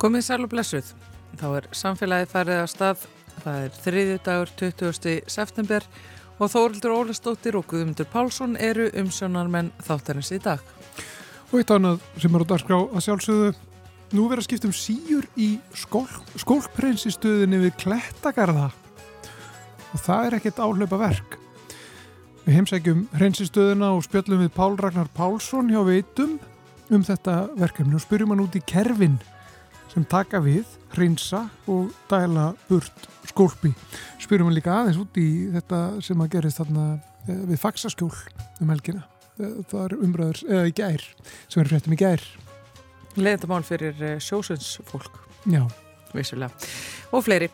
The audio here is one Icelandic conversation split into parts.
Komið sæl og blessuð. Þá er samfélagið farið að stað. Það er þriðju dagur 20. september og Þórildur Ólastóttir og Guðmundur Pálsson eru umsjónarmenn þáttarins í dag. Og eitt annað sem er á dagskrá að sjálfsögðu. Nú verður að skipta um síur í skól, skólpreinsistöðinni við Klettagarða. Og það er ekkert áhlaupa verk. Við heimsækjum hreinsistöðina og spjöllum við Pál Ragnar Pálsson hjá veitum um þetta verkefni og spyrjum hann út í kerfin sem taka við, hreinsa og dæla burt skólpi. Spyrjum hann líka aðeins út í þetta sem að gerist þarna eh, við faksaskjól um helgina. Eh, Það er umræður, eða í gær, sem er fréttum í gær. Leðendamál fyrir eh, sjósins fólk, Já, vissulega. Og fleiri.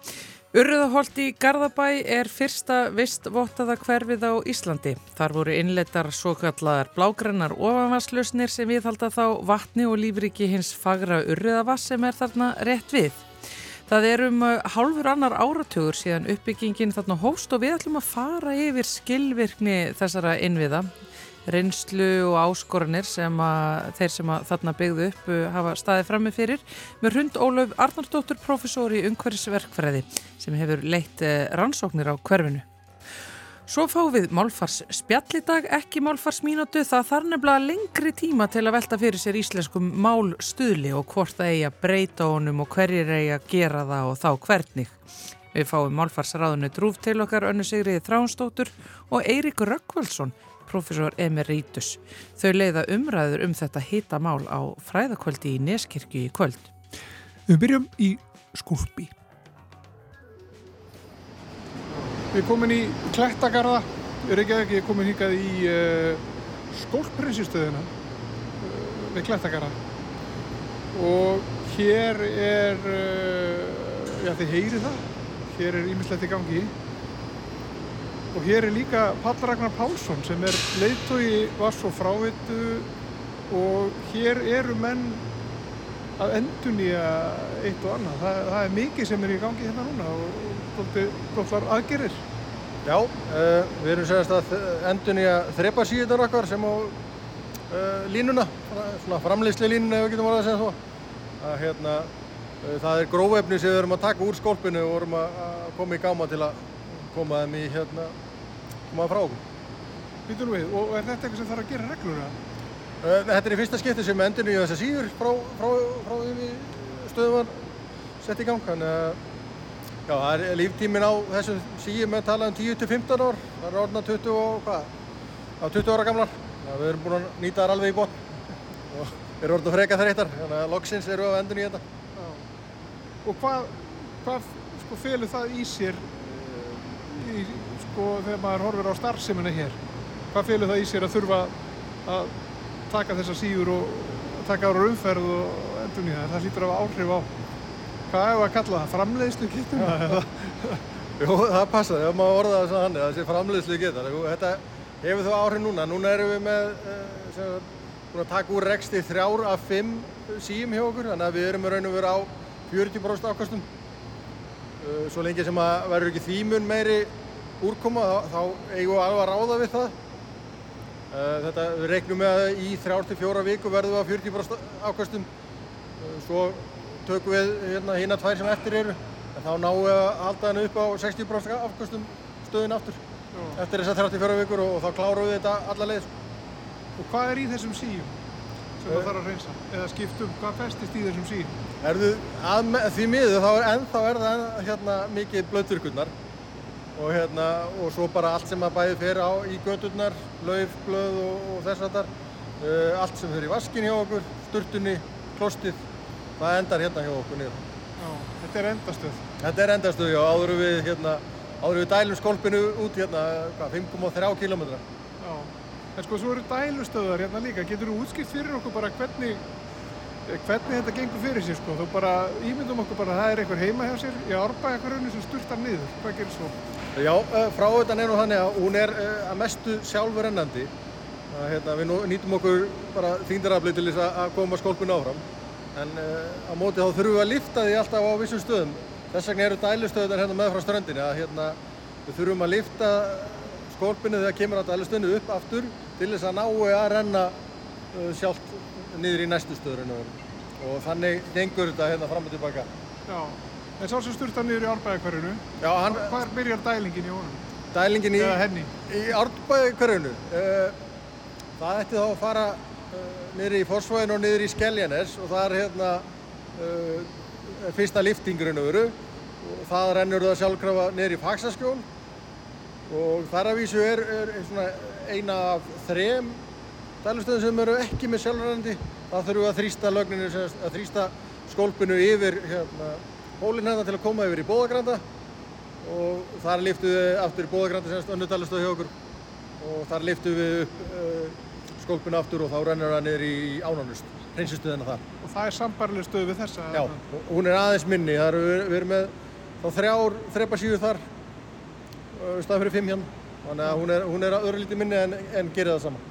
Urruðaholt í Garðabæ er fyrsta vistvottaða hverfið á Íslandi. Þar voru innleitar svo kallar blágrannar ofanvarslausnir sem viðhalda þá vatni og lífriki hins fagra urruðavass sem er þarna rétt við. Það er um uh, hálfur annar áratugur síðan uppbyggingin þarna hóst og við ætlum að fara yfir skilvirkni þessara innviða reynslu og áskoranir sem að þeir sem að þarna byggðu upp uh, hafa staðið frammi fyrir með Hrund Ólöf Arnardóttur professor í umhverfisverkfræði sem hefur leitt uh, rannsóknir á hverfinu. Svo fáum við málfars spjall í dag, ekki málfars mínútu, það þarf nefnilega lengri tíma til að velta fyrir sér íslenskum málstuðli og hvort það eigi að breyta honum og hverjir eigi að gera það og þá hvernig. Við fáum málfarsráðunni drúf til okkar önnu Sigriði Þránsdóttur og Eirik Rökkvöldsson, professor Emeritus. Þau leiða umræður um þetta hita mál á fræðakvöldi í Neskirkju í kvöld. við byrjum í skólpi. Við erum komin í Klettagarða, er ekki ekki komin hingað í uh, skólprinsistöðina uh, við Klettagarða. Og hér er, uh, já þið heyrið það, hér er ímislegt í gangi. Og hér er líka Pall Ragnar Pálsson sem er leiðtói vass og frávitu og hér eru menn að endunýja eitt og annað. Það, það er mikið sem er í gangi hérna núna og svolítið aðgerir. Já, uh, við erum segast að endun í að þrepa síðunar okkar sem á uh, línuna, svona framleysli línuna ef við getum orðið að segja svo. Að, hérna, uh, það er grófefni sem við erum að taka úr skólpinu og erum að, að koma í gáma til að koma þeim í hérna, koma frá okkur. Býtum við, og er þetta eitthvað sem þarf að gera reglulega? Uh, þetta er í fyrsta skipti sem endun í þessa síður frá, frá, frá því stöðum var sett í gang. Þannig að Já, það er líftímin á þessum síum með talað um 10-15 ár. Það er orðna 20 og hvað? Á 20 ára gamlar. Það við erum búin að nýta þar alveg í botn. Og við erum orðin að freka þreytar. Þannig að loksins eru við á endun í þetta. Já. Og hvað, hvað sko, felur það í sér í, sko, þegar maður horfir á starfseminni hér? Hvað felur það í sér að þurfa að taka þessa síður og taka ára umferð og endun í það? Hlýtur að áhrif á hvað hefur að kalla það? Framleiðslu getur? Jú, það passa. Ef maður orða það svona hann, það sé framleiðslu getur. Þetta hefur þó áhrif núna. Núna erum við með, sem við búin að taka úr reksti þrjár af fimm síum hjá okkur. Þannig að við erum raun og veru á 40% afkastum. Svo lengi sem að verður ekki þvímun meiri úrkoma, þá, þá eigum við alveg að ráða við það. Þetta, við reiknum með að í þrjár til fjóra viku verðum við á 40% afkastum. Svo tökum við hérna hína tvær sem eftir eru en þá náum við að halda henni upp á 60% afkastum stöðin aftur Já. eftir þessar 34 vikur og, og þá klárum við þetta alla leið. Og hvað er í þessum síum sem það þarf að reynsa? Eða skiptum, hvað festist í þessum síum? Erðu, að, því miður þá er ennþá er það hérna mikið blöðturkurnar og hérna og svo bara allt sem að bæði fer á í göturnar, lauf, blöð og, og þess að þar uh, allt sem fyrir í vaskin hjá okkur, sturtunni, klostið það endar hérna hjá okkur niður. Já, þetta er endastöð. Þetta er endastöð, já, áður við hérna, áður við dælum skolpinu út hérna, hvað, 5,3 km. Já, en sko, svo eru dælustöðar hérna líka. Getur þú útskipt fyrir okkur bara hvernig, hvernig þetta gengur fyrir sér, sko? Þú bara, ímyndum okkur bara að það er einhver heima hjá sér í árbæ eitthvað rauninu sem sturtar niður. Hvað gerir svo? Já, fráveitan er nú þannig að hún er að mestu sjálfurennandi. Hérna, við nýtum okkur bara þýndaraflið til þess að koma skolpinu áfram en uh, á móti þá þurfum við að lifta því alltaf á vissum stöðum. Þess vegna eru dælustöðunar hérna með frá strandinni að hérna, við þurfum að lifta skólpinu þegar kemur á dælustöðinu upp aftur til þess að náu að renna sjálft niður í næstu stöður. og þannig gengur þetta hérna fram og tilbaka. Já. En sá sem sturtar niður í árbæðakvarinu, Já, hann, hvað byrjar dælingin í honum? dælingin í, í árbæði hverjunu, uh, það ætti þá að fara uh, niður í Forsvæðin og niður í Skeljanes og það er hérna uh, fyrsta liftingurinn öru og það rennur það sjálfkrafa niður í Faxaskjól. Og þar að vísu er, er svona eina af þrem dælustöðum sem eru ekki með sjálfrænandi það þurfum við að þrýsta lögninu, að þrýsta skólpinu yfir hérna, hólinn hérna til að koma yfir í Bóðagranda og þar liftum við aftur í Bóðagranda sem önnu dælustöð hjá okkur og þar liftum við upp uh, skólpinu aftur og þá rennur það niður í ánánust, hreinsistöðina þar. Og það er sambarlega stöð við þessa? Já, og hún er aðeins minni, það eru við, við erum með þá þrjár þrepa síður þar uh, stað fyrir fimm hérna, þannig að hún er, hún er öðru lítið minni en, en gerir það sama.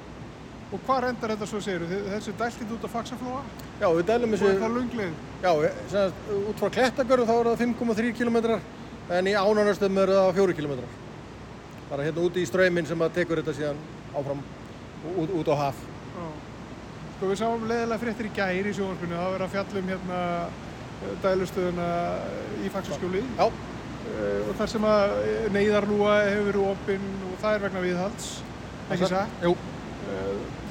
Og hvað endar þetta svo segir þú? Þessu dæltið út á faksaflóa Já, við dælum og er þessu, það lunglið? já, sem sagt, út frá Klettagörðu þá er það 5,3 km en í ánánustum eru það 4 km. Bara hérna úti í ströyminn sem að tekur þetta síðan áfram út, út á haf. Já. Sko við sáum leðilega fréttir í gær í sjónvarpinu, það verið að fjalla um hérna eh, dælustöðuna í faksaskjóli Já, og þar sem að eh, neyðarlúa hefur verið opinn og það er vegna viðhalds, ekki satt? Jú, Eh,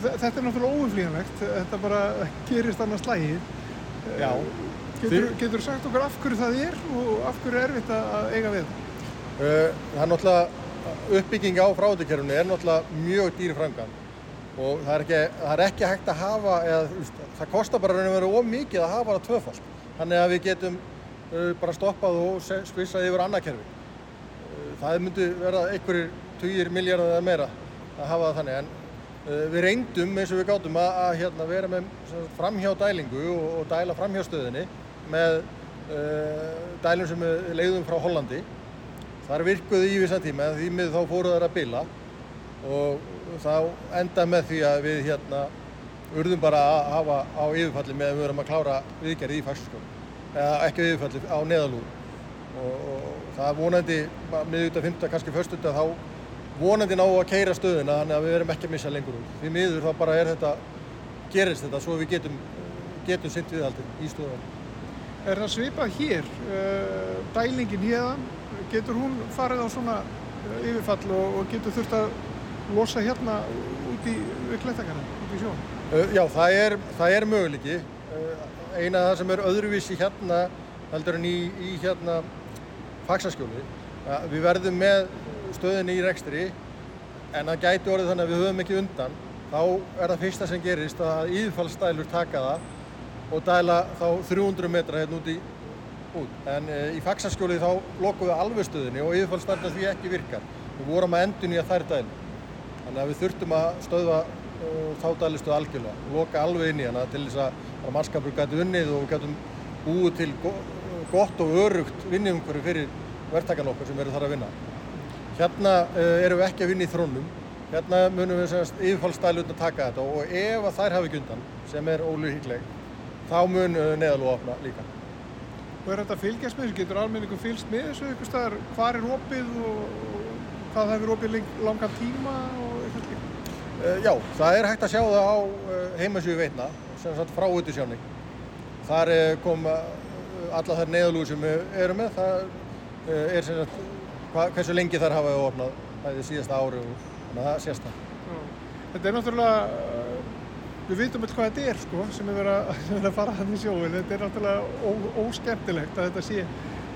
Þetta er náttúrulega óumflýjanlegt, þetta bara gerist annars slægið. já. Getur, getur sagt okkur af hverju það er og af hverju er erfitt að eiga við? Uh, það er náttúrulega uppbygging á fráhundukerfunu er náttúrulega mjög dýri framgang og það er ekki, það er ekki hægt að hafa eða þú það kostar bara raun og veru of mikið að hafa það tvöfalt þannig að við getum bara stoppað og svissað yfir annað kerfi það myndi verða einhverjir tugir miljardar eða meira að hafa það þannig en við reyndum eins og við gátum að, að hérna, vera með framhjá dælingu og, og dæla framhjá stöðinni með uh, dælum sem við leiðum frá Hollandi. Þar virkuðu í vissan tíma en því miður þá fóru þær að bila og þá enda með því að við hérna urðum bara að hafa á yfirfalli með að við erum að klára viðgerði í fagsskóla eða ekki yfirfalli á neðalúð og, og það vonandi miðut að fymta, kannski föstudag þá vonandi ná að keira stöðuna þannig að við erum ekki að missa lengur úr því miður þá bara er þetta gerist þetta svo við getum getum sint viðhaldið í stöðunum Er það svipað hér, uh, dælingin hérðan, getur hún farið á svona uh, yfirfall og, og getur þurft að losa hérna út í klettakana, út í sjón? Uh, Já, það er, það er möguleiki. Eina af það sem er öðruvísi hérna heldur en í, í hérna faksaskjóli. Við verðum með stöðinni í rekstri en það gæti orðið þannig að við höfum ekki undan. Þá er það fyrsta sem gerist að yfirfallstælur taka það og dæla þá 300 metra hérna út í út. En uh, í faksaskjóli þá lokum við alveg stöðinni og yfirfallstælna því ekki virkar. Við vorum að endun í að þær dælu. Þannig að við þurftum að stöðva uh, þá dælistu algjörlega, loka alveg inn í hana til þess að mannskapur gæti unnið og við gætum búið til go gott og örugt vinniumhverju fyrir verktakarn okkar sem eru þar að vinna. Hérna uh, erum við ekki að vinna í þrónum, hérna munum við semast yfirfallstælutna taka þetta og ef að þær hafi ekki undan, sem er ólíkleg, þá mun uh, neðalú opna líka. Og er þetta fylgjast með þessu? Getur almenningum fylgst með þessu ykkur staðar? Hvar er opið og, hvað það hefur opið langan tíma og eitthvað slíkt? Uh, já, það er hægt að sjá það á heimasíðu veitna, sem sagt frá utisjóni. Þar kom alla þær neðalúi sem við erum með, það er sem sagt hva, hversu lengi þær hafa opnað bæði síðasta ári og þannig að það sést það. Þetta er náttúrulega, uh, við vitum alltaf hvað þetta er sko, sem er verið að, er að fara þannig í sjóin. Þetta er náttúrulega ó, óskemmtilegt að þetta sé,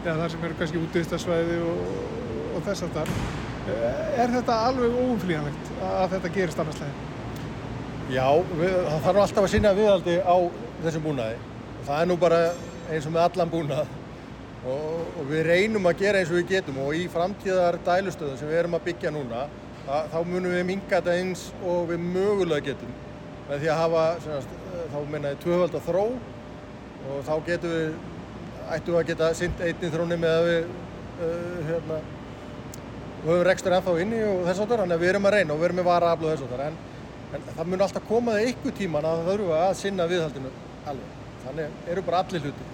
já það sem eru kannski útvistarsvæði og, og þess að þar. Er þetta alveg óumflýjanlegt að þetta gerist annarslega? Já, við, það þarf alltaf að sinna viðhaldi á þessum búnaði. Það er nú bara eins og með allan búnað og, og við reynum að gera eins og við getum og í framtíðar dælustöðum sem við erum að byggja núna það, þá munum við minga þetta eins og við mögulega getum með því að hafa, semast, þá meina ég, tvöfald að þró og þá getum við, ættum við að geta sint einni þróni með að við uh, hérna, við höfum rekstur ennþá inni og þess að þannig að við erum að reyna og við erum með vara aflu þess að en, en það mun alltaf koma það ykkur tíman að það þurfa að sinna viðhaldinu alveg. Þannig eru bara allir hluti.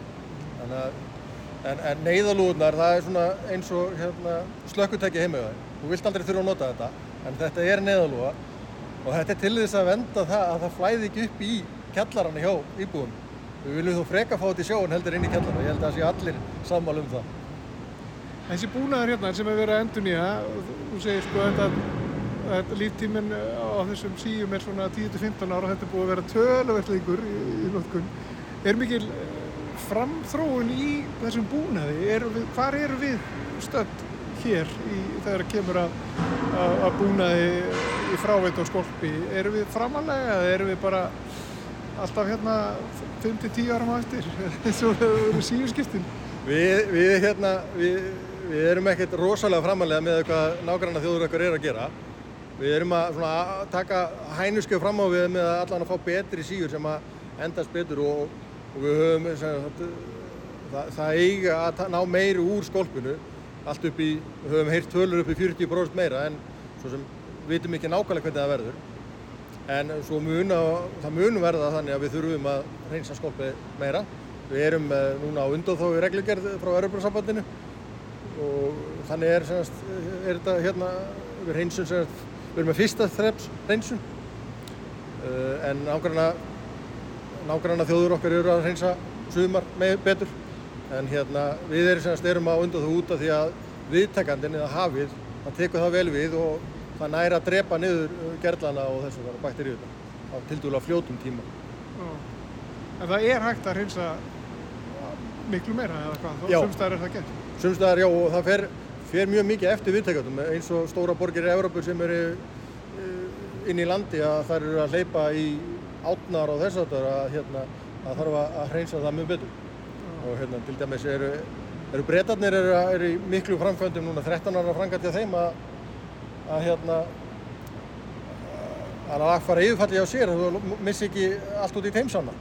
Þannig að En, en neyðalúðunar, það er svona eins og hérna, slökkutæki heimauðaði. Þú vilt aldrei þurfa að nota þetta, en þetta er neyðalúða og þetta er til þess að venda það að það flæði ekki upp í kjallarana hjá íbúðum. við viljum þó freka fá þetta í sjóun heldur inn í kjallara. Ég held að það sé allir sammála um það. Þessi búnaður hérna sem er verið að endur nýja, þú segir sko þetta, þetta líftíminn á þessum síum er svona 10-15 ára og þetta er búið að vera töluvertlingur í, í notkun. Er mikil framþróun í þessum búnaði? Er við, hvar eru við stödd hér í, þegar kemur að, að, að búnaði í fráveit og skolpi? Eru við framalega eða eru við bara alltaf hérna 5-10 ára á eftir eins og það eru síuskiptin? Við, við, hérna, við, við erum ekkert rosalega framalega með hvað nágranna þjóður okkar er að gera. Við erum að svona, taka hænuskeið fram á við með að allan að fá betri síur sem að endast betur og, og við höfum sem, það, það eiga að ná meiri úr skolpinu allt upp í, við höfum heyrt tölur upp í 40% meira en svo sem við vitum ekki nákvæmlega hvernig það verður. En svo mun að, það mun verða þannig að við þurfum að reynsa skolpið meira. Við erum núna á undanþói reglugerð frá Örubrásambandinu og þannig er, semast, er þetta hérna við reynsun semast, við erum með fyrsta þreps reynsun uh, en nágranna nágranna þjóður okkar eru að reynsa sumar með betur en hérna við erum, semast, erum á undanþói út af því að viðtakandin eða hafið það tekur það vel við og það næra að drepa niður gerlana og þessu þar bakteríuna á til dúlega fljótum tíma. En það er hægt að reynsa miklu meira eða hvað? Sumstæðar er það gert? Sumstæðar, já, og það fer, fer mjög mikið eftir viðtækjum eins og stóra borgir í Európur sem eru inn í landi að það eru að hleypa í átnar og þess að hérna, að þarf að hreinsa það mjög betur. Og hérna, til dæmis eru, eru breytarnir eru, eru í miklu framkvæmdum núna 13 ára á þeim að, að hérna að fara yfirfalli á sér og missi ekki allt út í teimsanna.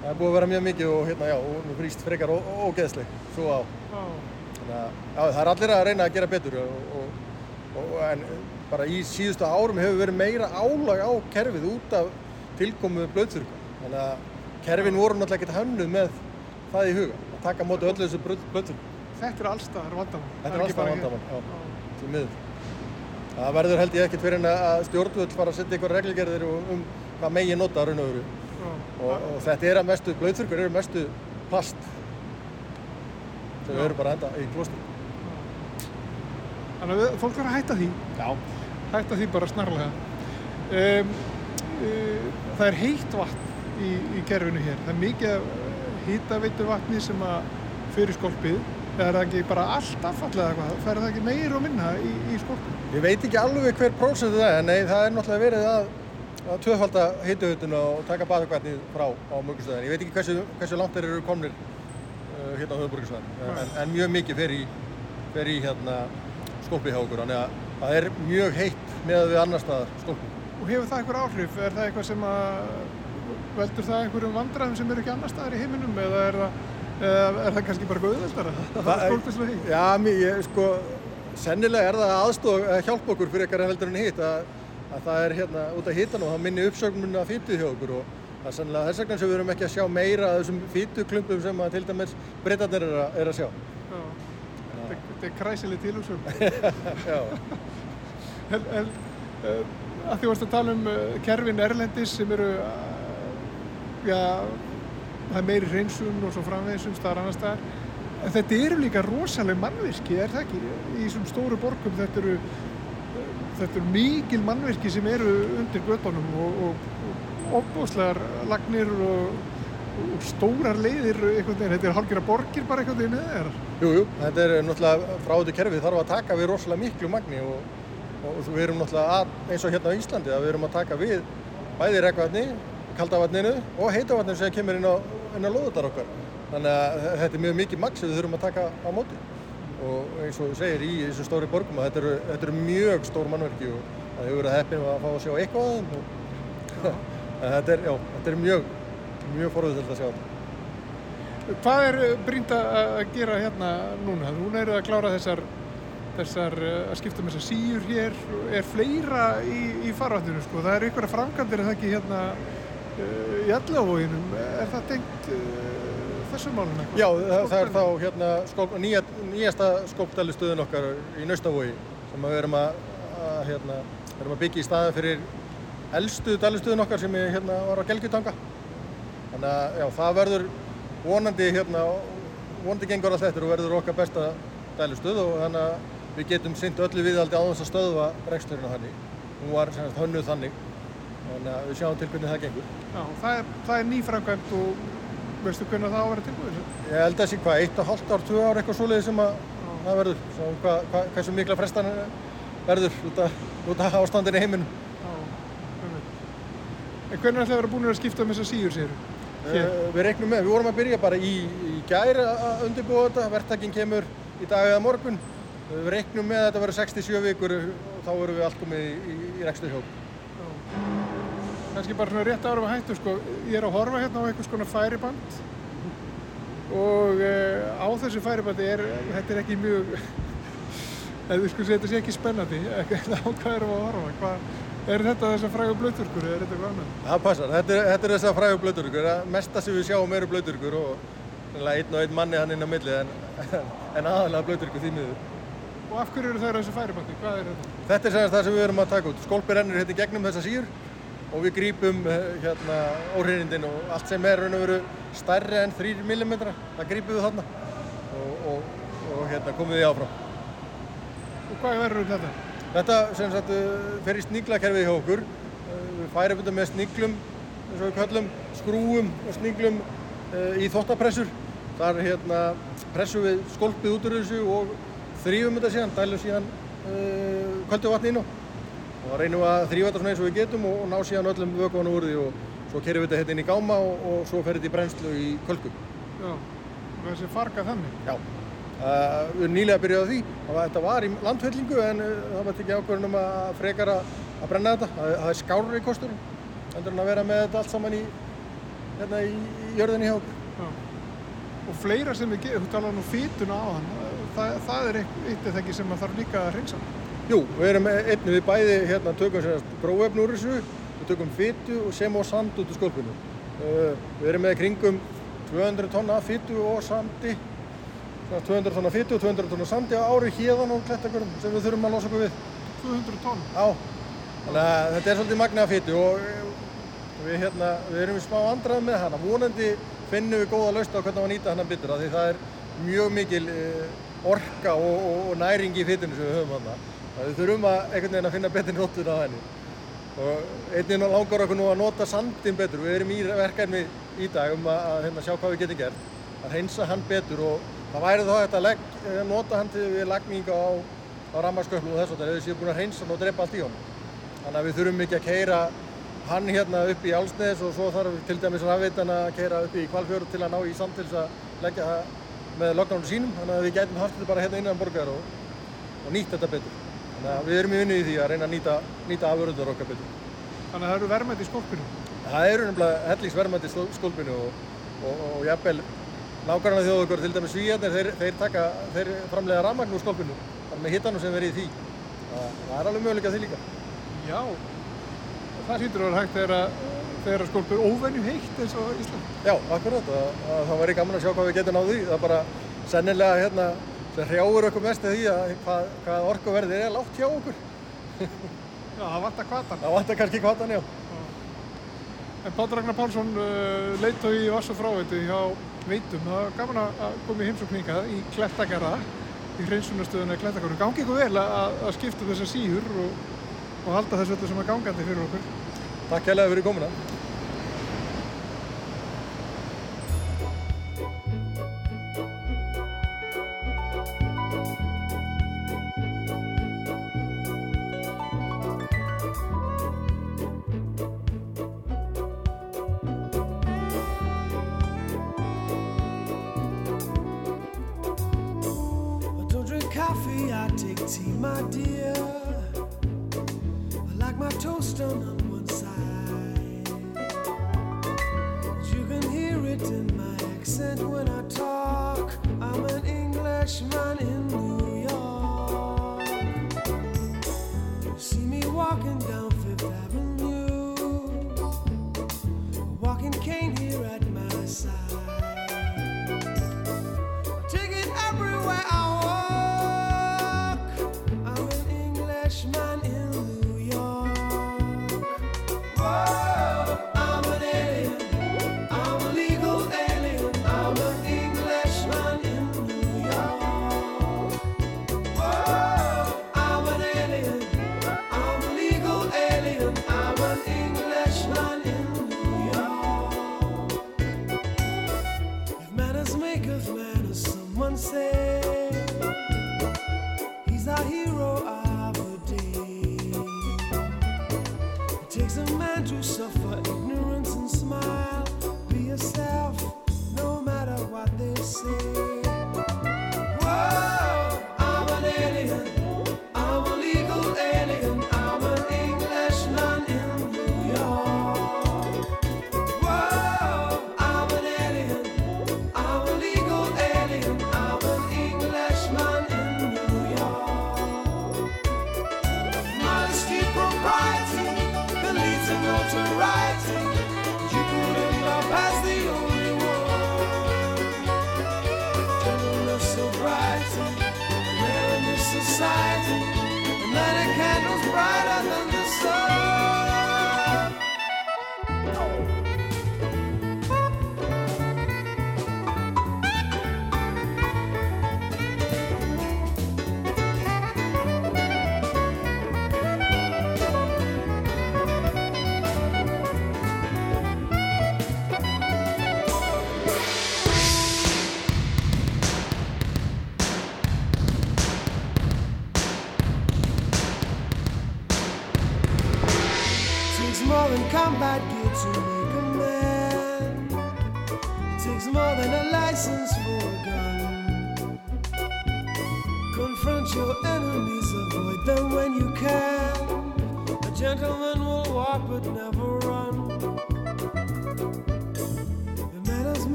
Það er búið að vera mjög mikið og hérna já, og nú brýst frekar ógeðsleg svo á. Þannig að já, það er allir að reyna að gera betur og, og, og en bara í síðustu árum hefur verið meira álag á kerfið út af tilkomu blöðþurka. Þannig að kerfin voru náttúrulega ekkert hönnuð með það í huga, að taka móti öllu þessu blöðþurka. Þetta er allstaðar vandamann. Þetta er allstaðar vandamann, já, til miður. Það verður held ég ekkert fyrir að stjórnvöld fara að setja einhver reglgerðir um hvað megi nota raun og veru. Og, og þetta er að mestu, blöðþurkur eru mestu plast sem erum bara enda í klóstum. Þannig að fólk verður að hætta því. Já. Hætta því bara snarlega. Um, það er heitt vatn í, í kerfinu hér. Það er mikið hýtaveitu vatni sem að fyrir skolpið. Það er ekki bara alltaf fallið eða eitthvað. Það er ekki meir og minna í, í skolpið. Ég veit ekki alveg hver prósentu það er, nei það er náttúrulega verið að að tvöfalda hittuhutun og taka baðakvætnið frá á mörgustöðin. Ég veit ekki hversu, hversu langt þeir eru komnir uh, hérna á höfuborgarsvæðin, en, en mjög mikið fer í, fer í hérna, skólpi hjá okkur, þannig að það er mjög heitt með við annar staðar skólpi. Og hefur það einhver áhrif? Er það eitthvað sem að veldur það einhverjum vandræðum sem eru ekki annar staðar í heiminum eða er það, eða er það kannski bara góðveldara? Það er skólpislega heitt? Já, mér, sko, sennilega er það aðstof að hjálpa okkur fyrir eitthvað heldur en hitt að að það er hérna út af hitan og það minni uppsögnum að fýtu hjá okkur og það er sannlega þess vegna sem við erum ekki að sjá meira af þessum fýtuklumpum sem að til dæmis breytarnir er, er að sjá. Já, þetta er kræsileg tilúsum. Já. en, en að því varst að tala um uh, kerfin Erlendis sem eru, uh, já, það er meiri hreinsun og svo framveginsum staðar annar staðar. En þetta eru líka rosalega mannvirki, er það ekki? Í þessum stóru borgum þetta eru þetta eru mikil mannverki sem eru undir göttunum og, ofbúslegar lagnir og, og stórar leiðir veginn, þetta er hálfgerða borgir bara eða er? Jú, þetta er náttúrulega frá þetta kerfið þarf að taka við rosalega miklu magni og við erum náttúrulega að, eins og hérna á Íslandi að við erum að taka við bæði regnvatni, kaldavatninu og heitavatninu sem kemur inn á, á loðutar okkar. Þannig að þetta er mjög mikið magn sem við þurfum að taka á móti og eins og þú segir í þessum stóri borgum að þetta eru, þetta eru mjög stór mannverki og það hefur verið heppin að fá að sjá eitthvað af þeim þetta er, já, þetta er mjög mjög forðutild að sjá þetta Hvað er brínd að gera hérna núna? Núna eru að klára þessar þessar að skipta með þessar síur hér er fleira í, í farvættinu sko, það eru að framkantir að það ekki hérna uh, í allavóginum er það tengt uh, þessum málum eitthvað? Já, það, það er þá hérna skóp, nýja, nýjasta skópdælustöðun okkar í Naustavogi sem við erum að, að, hérna, erum að byggja í staði fyrir eldstu dælustöðun okkar sem er, hérna, var á Gelgjutanga. Þannig að já, það verður vonandi hérna, vonandi gengur allt eftir og verður okkar besta dælustuð og þannig að við getum synt öllu viðaldi á þess að stöðva reksturinn á þannig. Hún var sem sagt hönnuð þannig, þannig að við sjáum til hvernig það gengur. Já, það er, það er nýframkvæmt og veistu hvernig það á að vera tilbúið? Ég held að það sé hvað, eitt og hálft ár, tvö ár eitthvað svoleiði sem að það verður. Svo hvað, hvað, hversu mikla frestan verður út af, út af ástandinu í heiminum. En hvernig ætlaði að vera búin að skipta um þessa síður, þú? Hér? Uh, við reiknum með, við vorum að byrja bara í, í gæri að undirbúa þetta, verktakinn kemur í dag eða morgun. Við reiknum með að þetta verður 67 vikur og þá verðum við allt komið í, í, í rekstur hjálp. Kannski bara svona rétt ára við hættu, sko. Ég er að horfa hérna á einhvers konar færiband og uh, á þessu færibandi er, þetta er ekki mjög, eða sko þetta sé ekki spennandi, á hvað erum við að horfa? Hvað, er þetta þessar frægu blöðturkur eða er þetta eitthvað annað? Það passar, þetta er, þetta er þess að fræðu blöðurkur. Mesta sem við sjáum eru blöðurkur og einn og einn manni hann inn á milli en, en aðalega blöðurkur því miður. Og af hverju eru þær á þessu færibandi? Hvað er þetta? Þetta er semast það sem við erum að taka út. Skólpi rennur hérna í gegnum þessa síur og við grípum eh, hérna óhreinindin og allt sem er raun og veru stærri en 3 mm, það grípum við þarna og, og, og hérna komum við áfram. Og hvað verður um þetta? Þetta sem sagt eh, fer í sníklakerfið hjá okkur. Eh, Við færum þetta með sníklum, eins og við kallum, skrúum og sníklum í þvottapressur. Þar hérna pressum við skolpið út úr þessu og þrýfum þetta síðan, dælum síðan uh, köldu vatni inn á. Og reynum að þrýfa þetta svona eins og við getum og, og ná síðan öllum vökuðan úr því og svo kerum við þetta hérna inn í gáma og, og svo fer þetta í brennslu í kölku. Já, og þessi farga þannig. Já. Uh, við erum nýlega að byrja á því. Var, þetta var í landfællingu en uh, það var ekki ákvörðun um að frekar að, að brenna þetta. Það, það er skárri kosturinn. Endur en að vera með þetta allt saman í, hérna, í, jörðinni hjá okkur. Já. Og fleira sem við gerum, þú talar nú fýtuna á hann, það, það er eitt eða ekki sem maður þarf líka að hreinsa. Jú, við erum einnig við bæði hérna, tökum sérst gróefn úr þessu, við tökum fytu og sem og sand út úr skólpinu. Uh, við erum með kringum 200 tonna af fytu og sandi, svona 200 tonna fytu og 200 tonna sandi á ári hérðan og klettakurum sem við þurfum að losa okkur við. 200 tonn. Já, þannig að þetta er svolítið magna af fytu og við, hérna, við erum í smá andrað með hana. Vonandi finnum við góða laust á hvernig að nýta hann bitur af því það er mjög mikil uh, orka og, og, og næring í fytunu sem við höfum hana. Það við þurfum að einhvern veginn að finna betri nóttun á henni. Og einnig langar okkur nú að nota sandin betur. Við erum í verkefni í dag um að, að hérna, sjá hvað við getum gert. Að hreinsa hann betur og það væri þá hægt að legg, eh, nota hann til við lagninga á, á rammarsköflu og þess að þau séu búin að hreinsa hann og drepa allt í honum. Þannig að við þurfum ekki að keira hann hérna upp í Álsnes og svo þarf til dæmis rafveitan að keira upp í Kvalfjörð til að ná í samt til þess að leggja það með lognánum sínum. Þannig að við gætum haft þetta bara hérna innan borgar og, og nýtt þetta betur. Þannig að við erum í vinnu í því að reyna að nýta, nýta afurðar okkar betur. Þannig að það eru verðmætt í skólpinu. Það eru nefnilega hellingsverðmætti í skólpinu og, og, og jafnvel nákvæmlega þjóðu okkur, til dæmis svíjarnir, þeir, þeir, taka, þeir framlega rafmagn úr skólpinu, þannig með hittanum sem verið í því. Það, það er alveg möguleika því líka. Já. Það að þegar, að- þegar að skólp er óvenju heitt eins og Ísland. Já, akkurat, að, að það væri gaman að sjá hvað við getum náð því. Það er bara sennilega hérna, sem hrjáur okkur mest af því að hvað, hvað orkuverðið er lágt hjá okkur. Já, það vantar kvatan. Það vantar kannski kvatan, já. En Páll Ragnar Pálsson uh, leiðtói í Vass og fráveitu hjá Veitum. Það var gaman að að koma í heimsókninga í Klettagarða, í hreinsunarstöðuna í Klettagarða. Gangi ykkur vel að, að skipta þessar síður og, og halda þessu öllu sem er gangandi fyrir okkur. Takk hérlega fyrir komuna. I take tea, my dear. Englishman in New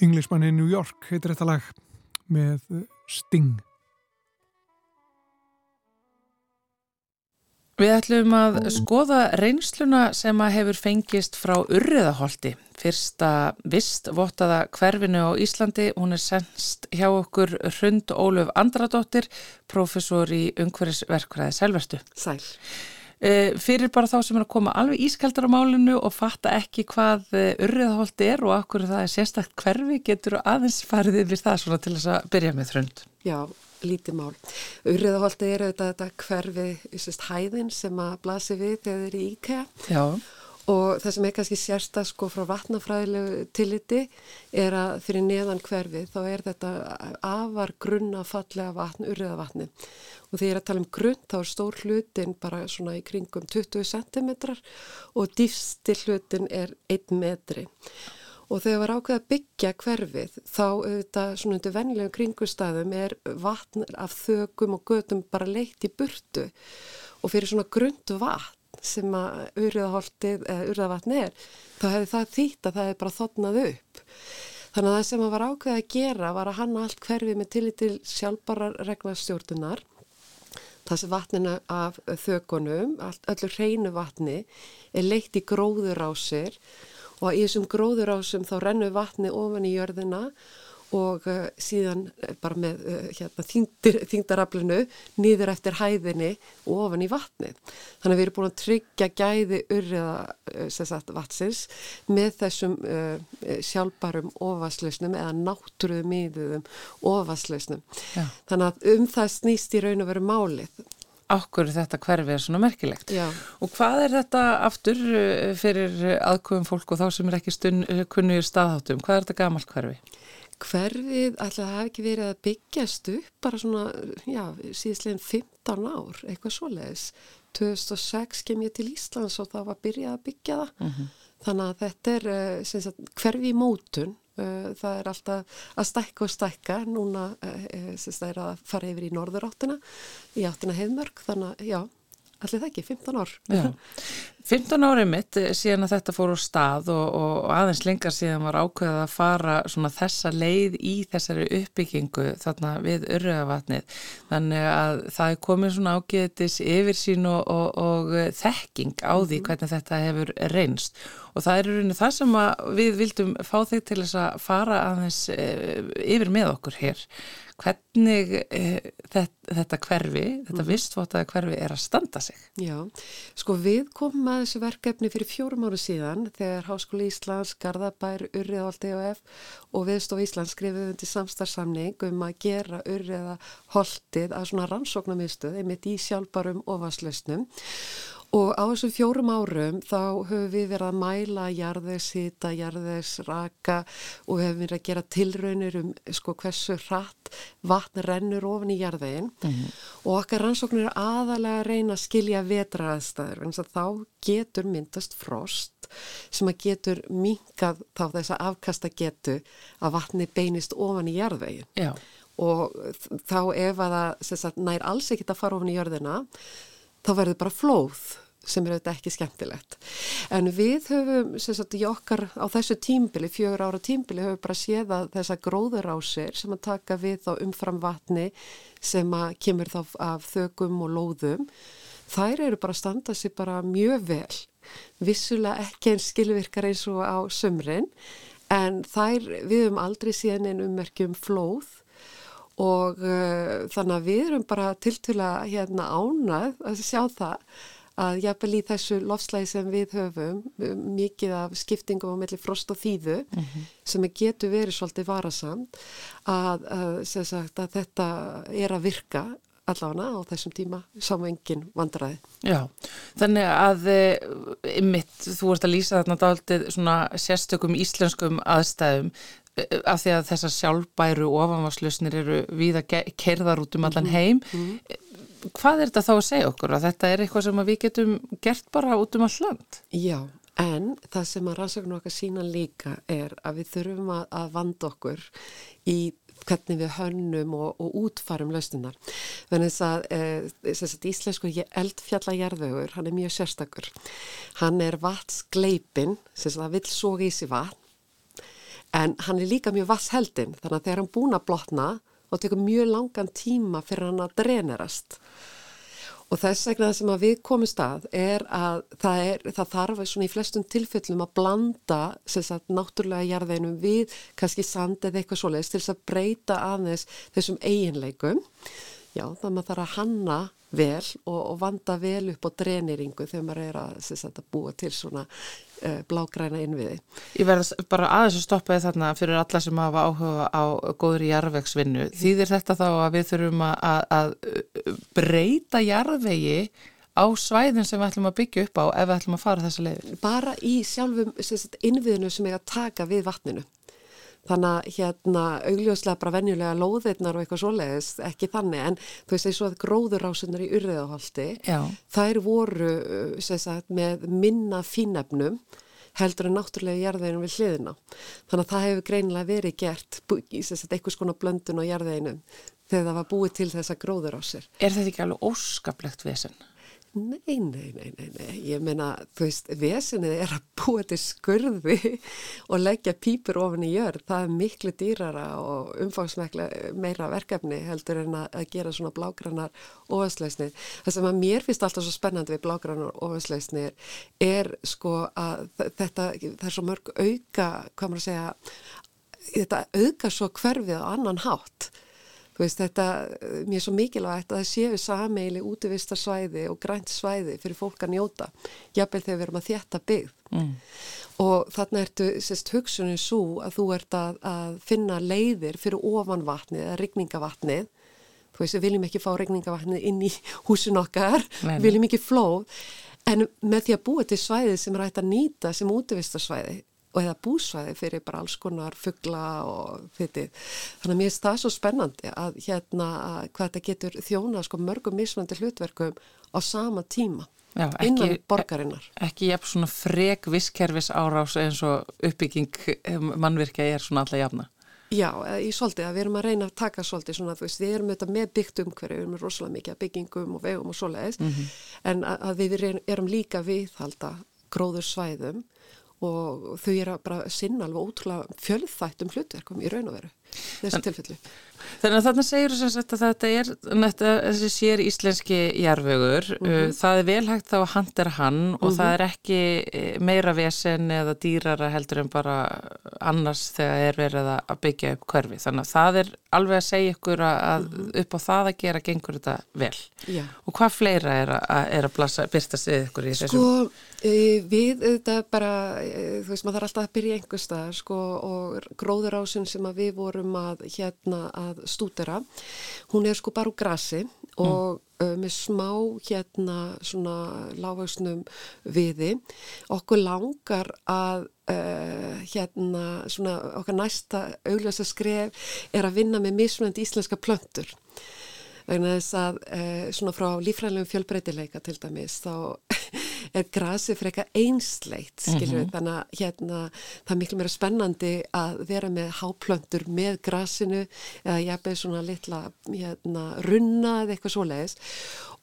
Englishman in New York heitir þetta lag með eh, Sting. Við ætlum að skoða reynsluna sem að hefur fengist frá Urriðaholti, fyrsta vistvottaða hverfinu á Íslandi. Hún er senst hjá okkur Hrund Ólöf Andradóttir, professor í umhverfisverkfræði Selverstu. Sæl. E, fyrir bara þá sem er að koma alveg ískaldar á málinu og fatta ekki hvað Urriðaholti er og akkur það er sérstakt hverfi, getur aðeins farið yfir það svona til þess að byrja með Hrund. Já, lítið mál. Urriðaholti er auðvitað þetta hverfi, sérst, hæðin sem að blasi við þegar þeir eru í IKEA Já, og það sem er kannski sérstakt sko frá vatnafræðilegu tilliti er að fyrir neðan hverfið þá er þetta afar grunna fallega vatn, urriðavatni og því ég er að tala um grunn þá er stór hlutin bara svona í kringum 20 cm og dýfsti hlutin er 1 metri. Og þegar var ákveð að byggja hverfið þá auðvitað svona undir vennilegum kringustæðum er vatn af þögum og gödum bara leitt í burtu og fyrir svona grund vatn sem að urðaholtið eða urðavatn er þá hefði það þýtt að það hefði bara þotnað upp. Þannig að það sem að var ákveð að gera var að hanna allt hverfið með tillit til sjálfbarar regnastjórnunar þessi vatnina af þökunum, öllu hreinu vatni er leitt í gróðurásir og í þessum gróðurásum þá rennur vatni ofan í jörðina og uh, síðan bara með uh, hérna, þyngdir, þyngdaraflinu nýður eftir hæðinni og ofan í vatni. Þannig að við erum búin að tryggja gæði urriða uh, sagt, vatsins með þessum sjálfbarum ofaslausnum eða náttúruðum íðuðum ofaslausnum. Já. Þannig að um það snýst í raun og veru málið. okkur þetta hverfi er svona merkilegt. Já. Og hvað er þetta aftur fyrir aðkvöfum fólk og þá sem er ekki stund, kunnur staðháttum? Hvað er þetta gamalt hverfi? Hverfið alltaf hafi ekki verið að byggjast upp bara svona, já, síðastlegin 15 ár, eitthvað svoleiðis. 2006 kem ég til Íslands og það var byrjað að byggja það. Þannig að þetta er uh, sem sagt, hverfi í mótun. Uh, það er alltaf að stækka og stækka. Núna uh, sem sagt, það er að fara yfir í norður áttina, í áttina heimörk. Þannig að, já, allir það ekki, 15 ár. Já. 15 árið mitt síðan að þetta fór á stað og, og aðeins lengar síðan var ákveðað að fara svona þessa leið í þessari uppbyggingu þarna við öröðavatnið. Þannig að það er komin svona ágætis yfir sín og, og, og þekking á því hvernig þetta hefur reynst. Og það er í rauninni það sem við vildum fá þig til þess að fara aðeins e, yfir með okkur hér hvernig e, þetta, þetta hverfi, þetta mm. vistvotaða hverfi er að standa sig. Já, sko við komum að þessu verkefni fyrir fjórum áru síðan þegar Háskóli Íslands, Garðabær, Urriðholti og F og Viðstof Íslands skrifum undir samstarfsamning um að gera Urriðaholtið að svona rannsóknarmiðstöð einmitt í sjálfbarum ofanslausnum Og á þessum fjórum árum þá höfum við verið að mæla jarðegs, hita, jarðegs, raka og höfum verið að gera tilraunir um sko, hversu hratt vatn rennur ofin í jarðegin mm -hmm. og okkar rannsóknir aðalega að reyna að skilja vetraðstæður en þá getur myndast frost sem að getur minkað þá þess að afkasta getu að vatni beinist ofan í jarðegin. Og þá ef að það sagt, nær alls ekkit að fara ofin í jarðina þá verður bara flóð sem er auðvitað ekki skemmtilegt. En við höfum, sem sagt, í okkar á þessu tímbili, fjögur ára tímbili, höfum bara séð að þessa gróðurásir sem að taka við þá umfram vatni sem að kemur þá af þögum og lóðum, þær eru bara að standa sér bara mjög vel. Vissulega ekki einn skilvirkar eins og á sömrin, en þær, við höfum aldrei síðan einn ummerkjum flóð og uh, þannig að við erum bara til til að hérna ánað að sjá það að jafnvel í þessu lofslægi sem við höfum mikið af skiptingum á melli frost og þýðu mm -hmm. sem getur verið svolítið varasamt að, að, sagt, að þetta er að virka allavega á þessum tíma sá engin vandræði. Já, þannig að e, mitt, þú ert að lýsa þarna dáltið svona sérstökum íslenskum aðstæðum af því að þessar sjálfbæru ofanvarslösnir eru við að kerða út um allan mhm, heim. Mm -hmm hvað er þetta þá að segja okkur? Að þetta er eitthvað sem við getum gert bara út um all land? Já, en það sem að rannsóknu okkar sína líka er að við þurfum að, að vanda okkur í hvernig við hönnum og, og útfarum lausnunar. Þannig að e, íslensku eldfjallajarðögur, hann er mjög sérstakur. Hann er vatnsgleipin, sem það vil soga í sig vatn, en hann er líka mjög vassheldin, þannig að þegar hann búin að blotna og tekur mjög langan tíma fyrir hann að drenerast og þess vegna það sem að við komum stað er að það, er, það þarf í flestum tilfellum að blanda sagt, náttúrulega jarðeinum við kannski sand eða eitthvað svoleiðis til þess að breyta aðeins þessum eiginleikum já þannig að maður þarf að hanna vel og, og vanda vel upp á dreneringu þegar maður er að, sagt, að búa til svona uh, blágræna innviði. Ég verðast bara aðeins að stoppa þarna fyrir alla sem hafa áhuga á góðri jarðvegsvinnu. Þýðir þetta þá að við þurfum að, að breyta jarðvegi á svæðin sem við ætlum að byggja upp á ef við ætlum að fara þessa leiði? Bara í sjálfum sagt, innviðinu sem er að taka við vatninu. Þannig að hérna augljóslega bara venjulega lóðirnar og eitthvað svoleiðis, ekki þannig, en þú veist eins og að gróðurásunar í urriðaholti, þær voru sagt, með minna fínefnum heldur en náttúrulega jarðeginum við hliðina. Þannig að það hefur greinilega verið gert í eitthvað skona blöndun á jarðeginum þegar það var búið til þessa gróðurásir. Er þetta ekki alveg óskaplegt vesen? Nei, nei, nei, nei, nei, ég meina, þú veist, vesenið er að búa til skurði og leggja pýpur ofin í jörð, það er miklu dýrara og umfangsmekla meira verkefni heldur en að gera svona blágrannar ofansleisnir. Það sem að mér finnst alltaf svo spennandi við blágrannar ofansleisnir er sko að þetta, það er svo mörg auka, hvað maður að segja, þetta auka svo hverfið á annan hátt Þú veist þetta, mér er svo mikilvægt að það séu sameili útivistarsvæði og grænt svæði fyrir fólk að njóta, jafnvel þegar við erum að þjætta byggð. Mm. Og þarna ertu, sérst, hugsunni svo að þú ert að, að finna leiðir fyrir ofanvatnið eða rigningavatnið. Þú veist, við viljum ekki fá rigningavatnið inn í húsin okkar, við viljum ekki flóð, en með því að búa til svæði sem er að nýta sem útivistarsvæði og eða búsvæði fyrir bara alls konar fuggla og þetta. Þannig að mér finnst það svo spennandi að hérna að hvað þetta getur þjóna sko mörgum mismandi hlutverkum á sama tíma. Já, ekki, innan borgarinnar. Ekki jafn svona frek visskerfis árás eins og uppbygging eh, mannvirkja er svona alla jafna. Já, í svolítið að við erum að reyna að taka svolítið svona, þú veist, við erum auðvitað með byggt umhverju, við erum rosalega mikið að byggingum og vegum og svoleiðis, mm -hmm. en að við erum líka viðhalda gróður svæðum og þau eru bara sinna alveg ótrúlega fjölþættum hlutverkum í raun og veru þessu tilfellu. Þannig að þarna segir þú sem sagt að þetta er þetta, þessi sér íslenski jarfögur, Mhm. það er vel hægt þá að handera hann og það er ekki eh, meira vesen eða dýrara heldur en bara annars þegar er verið að byggja upp hverfi. Þannig að það er alveg að segja ykkur að, að upp á það að gera gengur þetta vel. Já. Og hvað fleira er að, er að byrstast við ykkur í þessum? Sko, e, við þetta bara, e, þú veist, maður þarf alltaf að byrja einhver staðar, sko, og gróðurásin sem að við vorum að hérna að stúdera, hún er sko bara úr grasi og mm. með smá hérna svona lághausnum viði. Okkur langar að uh, hérna svona okkar næsta augljósa skref er að vinna með mismunandi íslenska plöntur vegna þess að eh, svona frá lífræðilegum fjölbreytileika til dæmis þá er grasi frekar einsleitt skilur við þannig að hérna það er miklu meira spennandi að vera með háplöntur með grasinu eða jafnveg svona litla hérna runna eða eitthvað svoleiðis.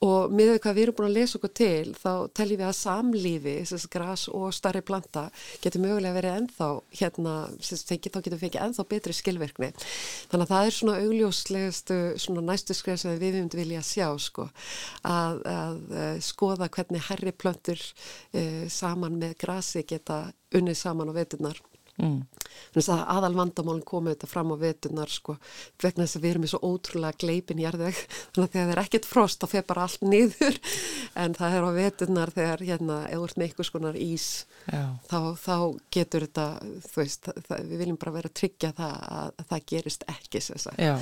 Og með því hvað við erum búin að lesa okkur til þá teljum við að samlífi þess gras og starri planta getur mögulega verið ennþá hérna, þá getur við fengið ennþá betri skilverkni þannig að það er svona augljóslegastu svona næstu skref sem við myndum vilja sjá sko að, að uh, skoða hvernig herri plöntur uh, saman með grasi geta unnið saman á veturnar Mm. Þannig að aðal vandamálinn komið þetta fram á veturnar sko, vegna þess að við erum í svo ótrúlega gleipin jarðveg, þannig að þegar það er ekkert frost þá fer bara allt niður en það er á veturnar þegar hérna eða úr eitthvað skonar ís Já. þá, þá getur þetta þú veist, það, við viljum bara vera að tryggja það að, að það gerist ekki sem sagt. Já,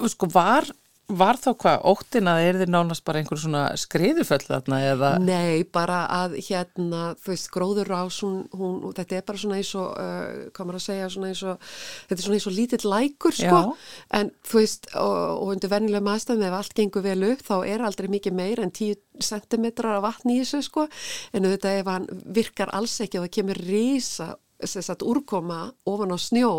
og sko var, var þá hvað óttin að er þið nánast bara einhver svona skriðuföll þarna eða? Nei, bara að hérna, þú veist, gróður ás, hún, hún, þetta er bara svona eins og, uh, hvað maður að segja, svona eins og, þetta er svona eins og lítill lækur, sko, Já. en þú veist, og, og undir venjulega maðstæðum, ef allt gengur vel upp, þá er aldrei mikið meir en 10 centimetrar af vatn í þessu, sko, en þetta ef hann virkar alls ekki og það kemur rísa, að úrkoma ofan á snjó,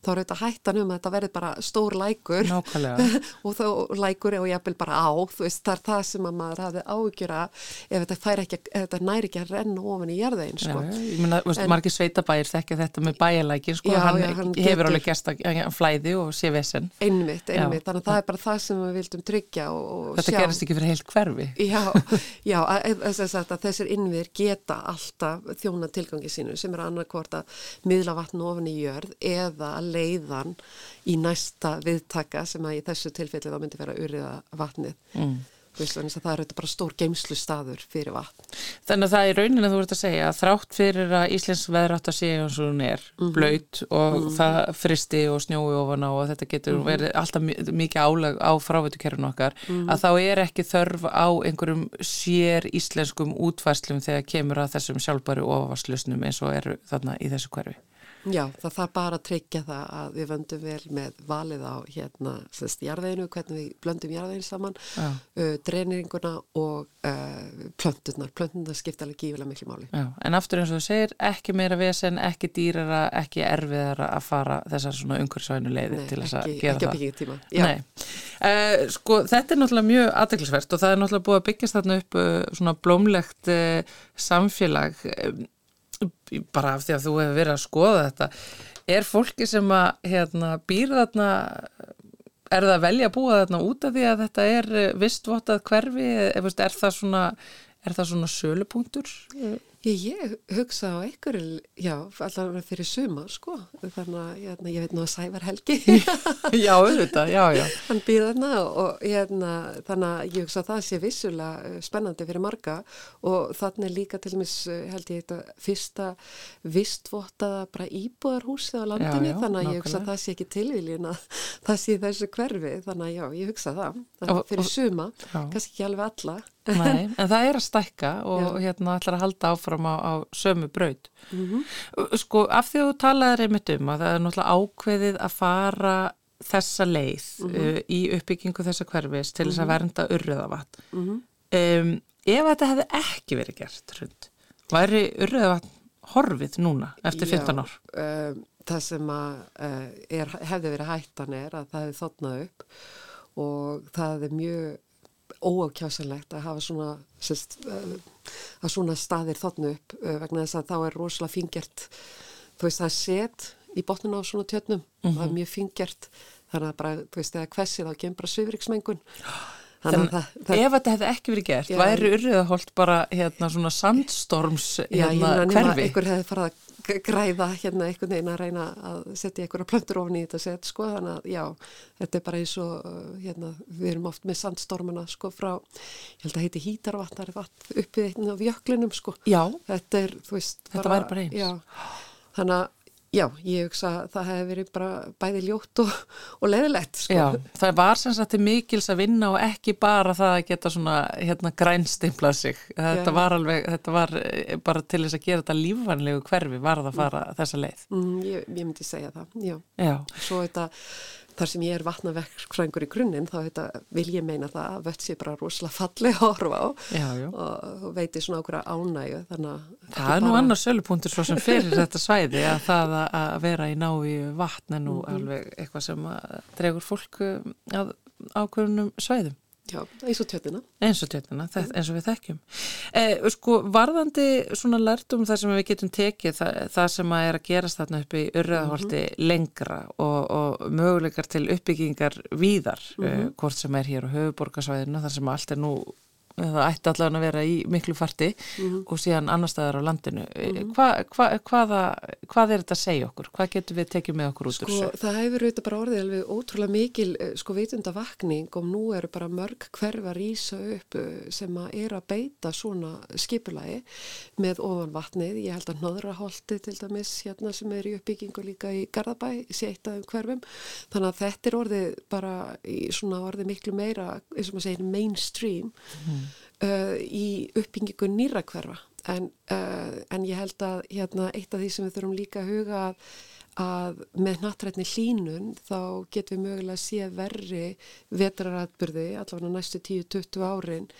þá er þetta hættan um að þetta verður bara stór lækur og þá lækur og jafnvel bara á, veist, það er það sem að maður hafði áhugjur að ef þetta ekki, ef þetta næri ekki að renna ofan í jarðveginn, Já, sko. já, ég margir sveitabæir þekkja þetta með bæjalækin, sko, Já, hann, já, hann hefur getur- alveg gert að flæði og sé vesen. Einmitt, Já. einmitt, þannig að það er bara það sem við vildum tryggja og, og Þetta gerist ekki fyrir heilt hverfi. Já, já, þessir innviðir geta alltaf þjóna tilgangi sínu sem er annarkvort að miðla vatn ofan í jörð eða að leiðan í næsta viðtaka sem að í þessu tilfelli þá myndi vera uriða vatnið. Mm. Þannig að það er auðvitað bara stór geimslu staður fyrir vatn. Þannig að það er raunin að þú ert að segja að þrátt fyrir að Íslensk veðrátt að sé eins og hún er Mhm. blöyt og það fristi og snjói ofan á og þetta getur Mhm. verið alltaf mi- mikið álag á fráveitukerfinu okkar Mhm. að þá er ekki þörf á einhverjum sér íslenskum útfæslum þegar kemur að þessum sjálfbæri ofarslusnum eins og eru þarna í þessu hverfi. Já, það þarf bara að tryggja það að við vöndum vel með valið á hérna, sérst, jarðveginu, hvernig við blöndum jarðveginu saman, uh, dreineringuna og uh, plönturnar. Plönturnar skipta alveg gífilega miklu máli. Já, en aftur eins og þú segir, ekki meira vesen, ekki dýrara, ekki erfiðara að fara þessar svona umhverfisvænu leiði Nei, til þess að ekki, gera ekki það. að byggja tíma. Já, Nei, uh, sko þetta er náttúrulega mjög aðdeklisvert og það er náttúrulega búið að byggjast þarna upp svona blómlegt samfélag bara af því að þú hefur verið að skoða þetta. Er fólki sem að hérna, býr þarna, er það að velja að búa þarna út af því að þetta er uh, vistvottað hverfi er það svona, svona sölupunktur? Ég, ég hugsa á einhverju, já, allavega fyrir suma, sko. Þannig að hérna, ég veit nú að Sævar Helgi, já, auðvitað, já, já. hann býr þarna og hérna, þannig að ég hugsa að það sé vissulega eh, spennandi fyrir marga og þannig líka til dæmis eh, held ég þetta fyrsta vistvottaða bara íbúðarhúsið á landinu, já, þannig að ég hugsa að það sé ekki tilviljun að það sé þessu hverfi, þannig að já, ég hugsa það, þannig Og- að fyrir og- suma, Já. kannski ekki alveg alla. Nei, en það er að stækka og Já. hérna ætlar að halda áfram á, á sömu braut. Mhm. Sko, af því að þú talaðir einmitt um að það er náttúrulega ákveðið að fara þessa leið Mhm. uh, í uppbyggingu þessa hverfis til þess að vernda urriðavatn. Mhm. Um, ef þetta hefði ekki verið gert, hrund, væri urriðavatn horfið núna eftir 15 ár? Já, um, það sem að uh, er, hefði verið hættan er að það hefði þotnað upp og það er mjög óákjásanlegt að hafa svona sérst, uh, að svona staðir þotnu upp uh, vegna þess að þá er rosalega fingert þú veist það er set í botnuna á svona tjötnum það er mjög fingert þannig að bara, þú veist, eða hversi þá kemur bara svifriksmengun þannig að það, Ef þetta hefði ekki verið gert, Já. væri urriðaholt bara hérna svona sandstorms Já, ég hérna, meina hverfi? einhver hefði farið að græða hérna einhvern veginn að reyna að setja einhverja plöntur ofan í þetta set, sko, þannig að já, þetta er bara eins og, uh, hérna, við erum oft með sandstormuna, sko, frá, ég held að heiti hítarvatn, það vatn uppið einn af jöklinum, sko. Já, Þetta er, þú veist, Þetta væri bara eins. Já, þannig að, já, ég hugsa að það hefði verið bara bæði ljótt og, og leðilegt, sko. já, það var sem sagt mikils að vinna og ekki bara það að geta svona hérna grænstimplað sig. Þetta Já. var alveg, þetta var eh, bara til þess að gera þetta lífvanlegu hverfi var það að fara þessa leið. Mm, ég, ég myndi segja það, já. Já, Svo þetta, þar sem ég er vatnaverkfræðingur í grunninn, þá þetta, vil ég meina það að vött sé bara rosalega falleg að horfa á já, já. og, og veiti svona okkur ánægju, þannig að... Það er nú bara- annar sölupunktur svo sem fyrir þetta svæði að það að- að vera í návi vatn er nú Mhm. alveg eitthvað sem að dregur fólk um, að ákveðunum svæðum. Já, eins og tjöttina. eins og tjötuna, þetta- eins og við þekkjum. Eh, sko, varðandi svona lærtum þar sem við getum tekið það, það sem að er að gerast þarna upp í urriðaholti lengra og, og möguleikar til uppbyggingar víðar, eh, hvort sem er hér á höfuborgarsvæðinu, þar sem allt er nú það ætti allavega að vera í miklu farti og síðan annar staðar á landinu mm hva, hva, hvaða, hvað er þetta að segja okkur? Hvað getum við tekið með okkur út úr Sko, þessu? það hefur auðvitað bara orðið alveg ótrúlega mikil eh, sko vitundavakning og nú eru bara mörg hverfa rýsa upp eh, sem að er að beita svona skipulagi með ofan vatnið. Ég held að Nóðraholti til dæmis hérna sem er í uppbyggingu líka í Garðabæ, sé eitt af þeim hverfum. Þannig að þetta er orðið bara í svona orðið miklu meira, eins og maður segir, mainstream uh, í uppbyggingu nýra hverfa. En, uh, en ég held að hérna, eitt af því sem við þurfum líka að huga að, að með nattrætni hlínun þá getum við mögulega að sé verri vetraratburði allavega næstu 10-20 árin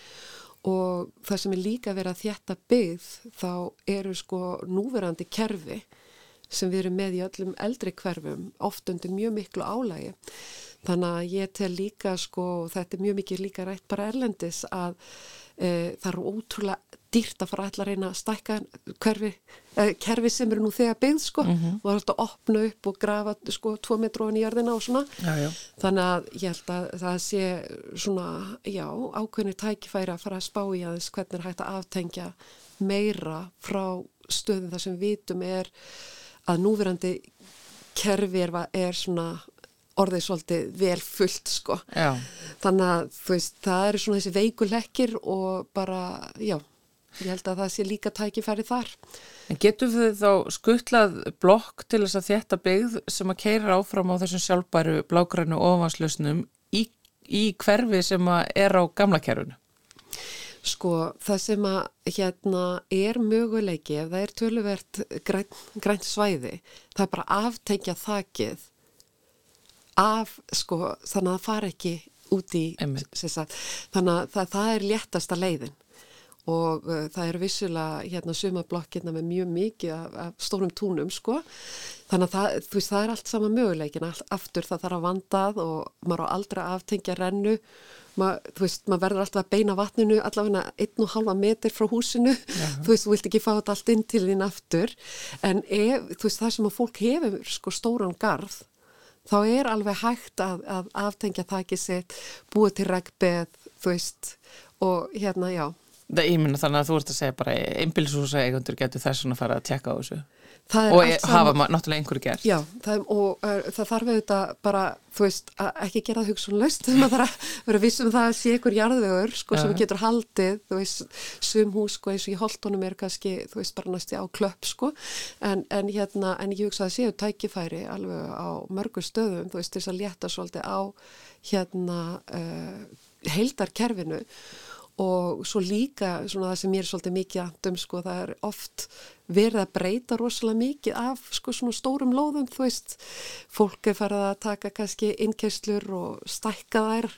og það sem er líka verið að þjætta byggð þá eru sko núverandi kerfi sem við erum með í öllum eldri hverfum oft undir mjög miklu álægi þannig að ég tel líka sko þetta er mjög mikið líka rætt bara erlendis að það eru ótrúlega dýrt að fara að reyna að stækka hverfi, e, kerfi sem eru nú þegar byggð sko. Og það er alltaf að opna upp og grafa sko tvo metru ofan í jörðina og svona. Já, já. Þannig að ég held að það sé svona, já, ákveðnir tækifæri að fara að spá í aðeins hvernig er hægt að aftengja meira frá stöðum þar sem vitum er að núverandi kerfi er, er svona orðið svolítið vel fullt sko. Já. Þannig að þú veist, það eru svona þessi veikulekkir og bara, já, ég held að það sé líka tækifæri þar. En getum við þá skuttlað blokk til þess að þetta byggð sem að keira áfram á þessum sjálfbæru blágrænu ofanslausnum í, í hverfi sem að er á gamla kerfinu? Sko, það sem að hérna er möguleiki, ef það er töluvert grænt, grænt svæði, það er bara að aftengja þakið af, sko, þannig að það fara ekki út í, sagt, þannig að það, það er léttasta leiðin. Og uh, það eru vissulega hérna sumablokkina með mjög mikið af, af stórum túnum, sko, þannig að það, veist, það er allt sama möguleikin, allt, aftur það þarf að vandað og maður á aldrei að aftengja rennu, Ma, þú veist, maður verður alltaf að beina vatninu allavega einn og halva meter frá húsinu. Þú veist, þú vilt ekki fá þetta allt inn til þín aftur, en ef, þú veist, það sem að fólk hefur sko stóran garð, þá er alveg hægt að, að aftengja þakið sitt, búið til regnbeð, þú veist, og hérna, já. Það ég minna þannig að þú ert að segja bara einbilshúsa eigundur getur þess að fara að tjekka á þessu. er og saman- hafa ma- náttúrulega einhverju gert. Já, það, og uh, það þarf auðvitað bara, þú veist, að ekki gera það hugsunlaust, maður þarf að vera vissum það að sé ykkur jarðvegur, sko, sem getur haldið, þú veist, sum hús, sko, eins og í Holtonum er kannski, þú veist, bara næsti á klöpp, sko, en, en hérna, en ég hugsa að séu tækifæri alveg á mörgur stöðum, þú veist, þess að létta svolítið á, hérna, uh, heildarkerfinu og svo líka svona það sem ég er svolítið mikið andum sko það er oft verið að breyta rosalega mikið af sko svona stórum lóðum þú veist, fólk er farið að taka kannski innkesslur og stækka þær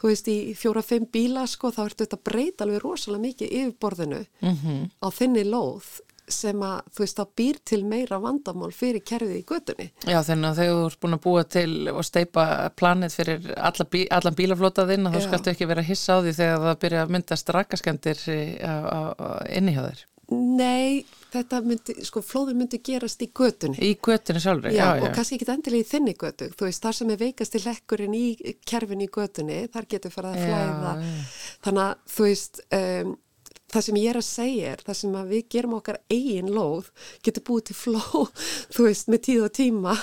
þú veist í fjóra-fimm bíla sko þá ertu þetta breyta alveg rosalega mikið yfirborðinu Mm á þinni lóð sem að þú veist það býr til meira vandamál fyrir kerfið í götunni Já, þannig að þú ert búin að búa til og steipa planið fyrir alla bí, allan bílaflótaðinn að Já. skaltu ekki vera að hissa á því þegar það byrja að myndast rakaskendir inni hjá þér. Nei, þetta myndi, sko, flóður myndi gerast í götunni. Í göttinu sjálfur, Já, já, já. og kannski ekki endilega í þinni götu. Þú veist, þar sem er veikast í lekkurinn í kerfin í götunni, þar getur farið að Já, flæða. já. Þannig að, þú veist, um, það sem ég er að segja er, það sem við gerum okkar eigin lóð, getur búið til fló, þú veist, með tíð og tíma,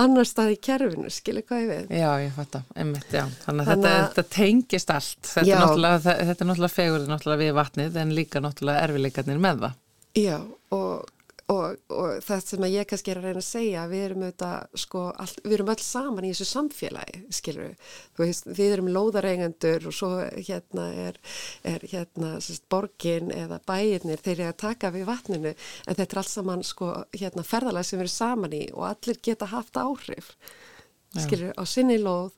annar stað í kerfinu, skilur hvað ég við? Já, ég fatt að, einmitt, já. Þannig að þetta, þetta tengist allt. Þetta Já. er náttúrulega, er náttúrulega fegurði náttúrulega við vatnið en líka náttúrulega erfileikarnir með það. Já, og, og, og það sem ég kannski er að reyna að segja, við erum auðvitað, sko, all, við erum öll saman í þessu samfélagi, skilur við. Þú veist, við erum lóðareigendur og svo hérna er, er hérna sérst, borgin eða bæirnir þeir eru að taka við vatninu, en þetta er alls saman, sko, hérna ferðalag sem við erum saman í og allir geta haft áhrif, skilur við, á sinni lóð.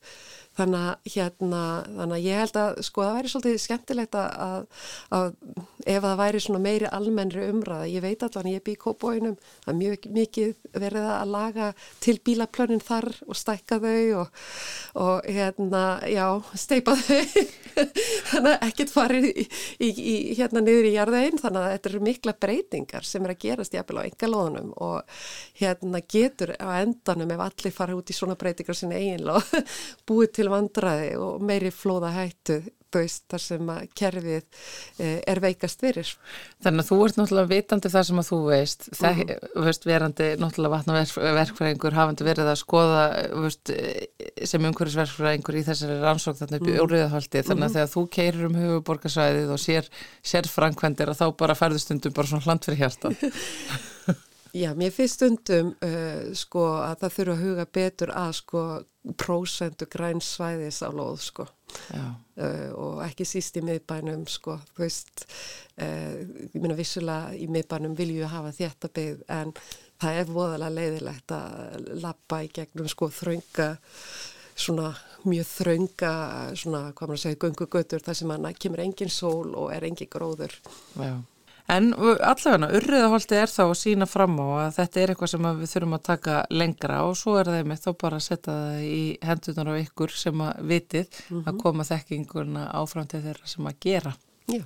Þannig að, hérna, þannig að ég held að sko það væri svolítið skemmtilegt að, að, ef það væri svona meiri almennri umræða, ég veit allan ég bý í kópóinum, það er mjög mikið verið að laga til bílaplönin þar og stækka þau og, og hérna, já, steipa þau. Þannig að ekkert farið í, í, í, hérna niður í jarðaðinn, þannig að þetta eru mikla breytingar sem er að gerast jafnvel á engalóðunum og hérna getur á endanum ef allir fara út í svona breytingar sinni eiginlóð búið til vandræði og meiri flóða hættu veist, þar sem að kerfið eh, er veikast fyrir. Þannig að þú ert náttúrulega vitandi það sem að þú veist, það, veist verandi náttúrulega vatnaverkfræðingur hafandi verið að skoða veist, sem umhverfisverkfræðingur í þessari rannsók þarna upp í Mhm. óriðahaldi þannig að þegar þú keirir um höfuborgarsvæðið og sér, sér framkvendir að þá bara færðustundum bara svona hland fyrir hjarta. Já, mér finnst stundum uh, sko að það þurfa að huga betur að sko prósendu grænsvæðis á lóð sko uh, og ekki síst í miðbænum sko, þú veist, uh, ég meina vissulega í miðbænum vilju hafa þetta byggð en það er voðalega leiðilegt að lappa í gegnum sko þrönga svona mjög þrönga svona, hvað maður að segja, göngugötur þar sem að kemur engin sól og er engin gróður. já. En allavega, urriðaholti er þá að sína fram á að þetta er eitthvað sem að við þurfum að taka lengra og svo er það með þá bara að setja það í hendunar á ykkur sem að vitið að koma þekkinguna áfram til þeirra sem að gera. Já.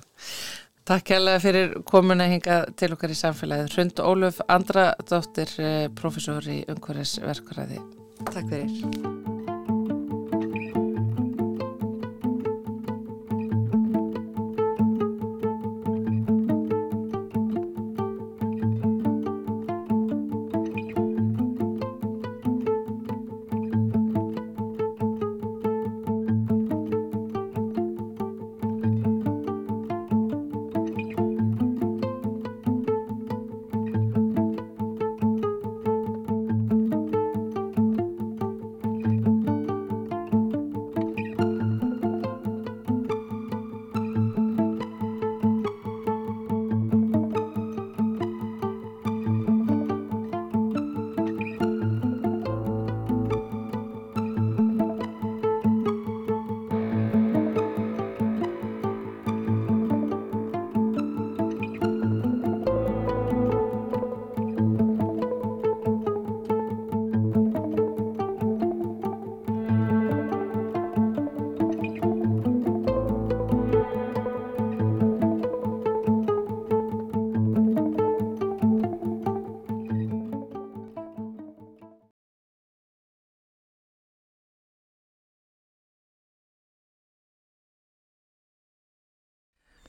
Takk hérlega fyrir komuna hinga til okkar í samfélagið. Hrund Óluf Andra dóttir, eh, professor í umhverfisverkvæði. Takk fyrir.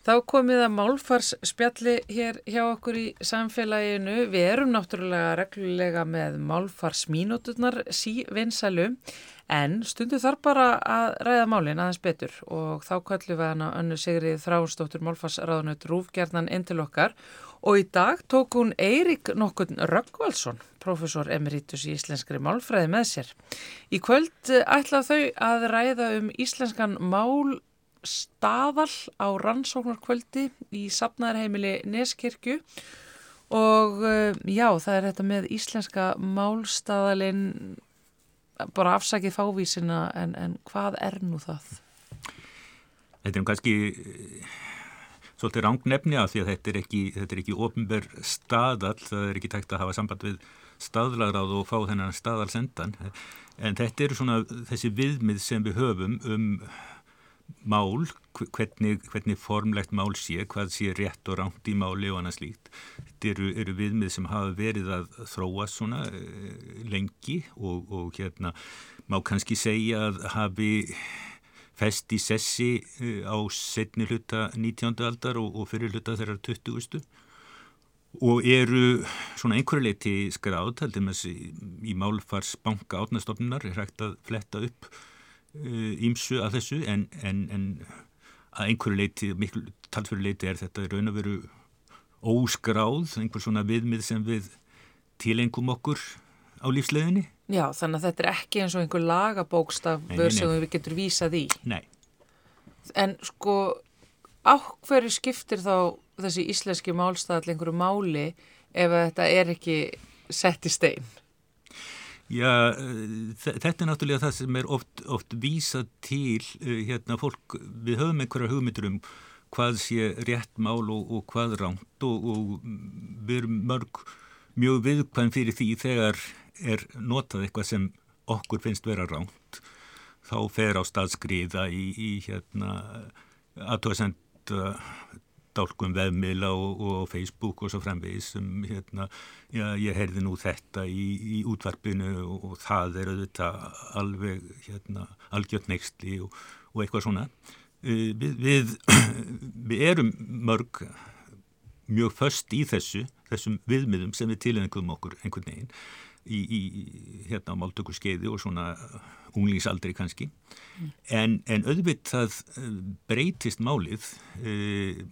Þá komið að málfarsspjalli hér hjá okkur í samfélaginu. Við erum náttúrulega reglulega með málfarsmínúturnar sívinsælu en stundu þarf bara að ræða málin aðeins betur og þá kallum við hana önnu Sigrið Þránsdóttur málfarsraðunut Rúfgjarnan inn til okkar og í dag tók hún Eirik nokkurn Röggvaldsson, professor emeritus í íslenskri málfræði með sér. Í kvöld ætla þau að ræða um íslenskan mál staðal á rannsóknarkvöldi í safnaðarheimili Neskirkju og uh, já, það er þetta með íslenska málstaðalinn bara afsakið fávísina en, en hvað er nú það? Þetta er um kannski eh, svolítið rangnefni af því að þetta er ekki, ekki ofnber staðall, það er ekki tækt að hafa samband við staðlagráð og fá þennan staðal sendan en þetta eru svona þessi viðmið sem við höfum um mál, hvernig, hvernig formlegt mál sé, hvað sé rétt og ránt í máli og annað slíkt. Þetta eru, eru viðmið sem hafa verið að þróa svona uh, lengi og, og hérna má kannski segja að hafi fest í sessi uh, á setni hluta 19. aldar og, og fyrir hluta þeirra 20. og eru svona einhverju leiti skráð, heldur með þessi í málfarsbanka átnastofnunar er hægt að fletta upp ímsu að þessu en, en, en að einhverju leiti, miklu talsverju leiti er þetta raun að veru óskráð, einhver svona viðmið sem við tilengum okkur á lífsleginni. Já, þannig að þetta er ekki eins og einhver lagabókstafur sem við getur vísað í. Nei. En sko, áhverju skiptir þá þessi íslenski málstæðal einhverju máli ef þetta er ekki sett í stein? Já, þetta er náttúrulega það sem er oft, oft vísað til hérna fólk, við höfum einhverja hugmyndur um hvað sé rétt mál og, og hvað ránt og, og við erum mörg mjög viðkvæm fyrir því þegar er notað eitthvað sem okkur finnst vera ránt þá fer á staðskriða í, í hérna aðtóðsend dálkum vefmila og, og Facebook og svo framvegis sem hérna, já, ég heyrði nú þetta í, í útvarpinu og, og það er auðvitað alveg hérna, algjört nextli og, og eitthvað svona. Við, við, við erum mörg mjög först í þessu, þessum viðmiðum sem við tilengum okkur einhvern veginn í, í hérna á máltöku skeiði og svona unglingsaldri kannski mm. en, en auðvitað breytist málið e,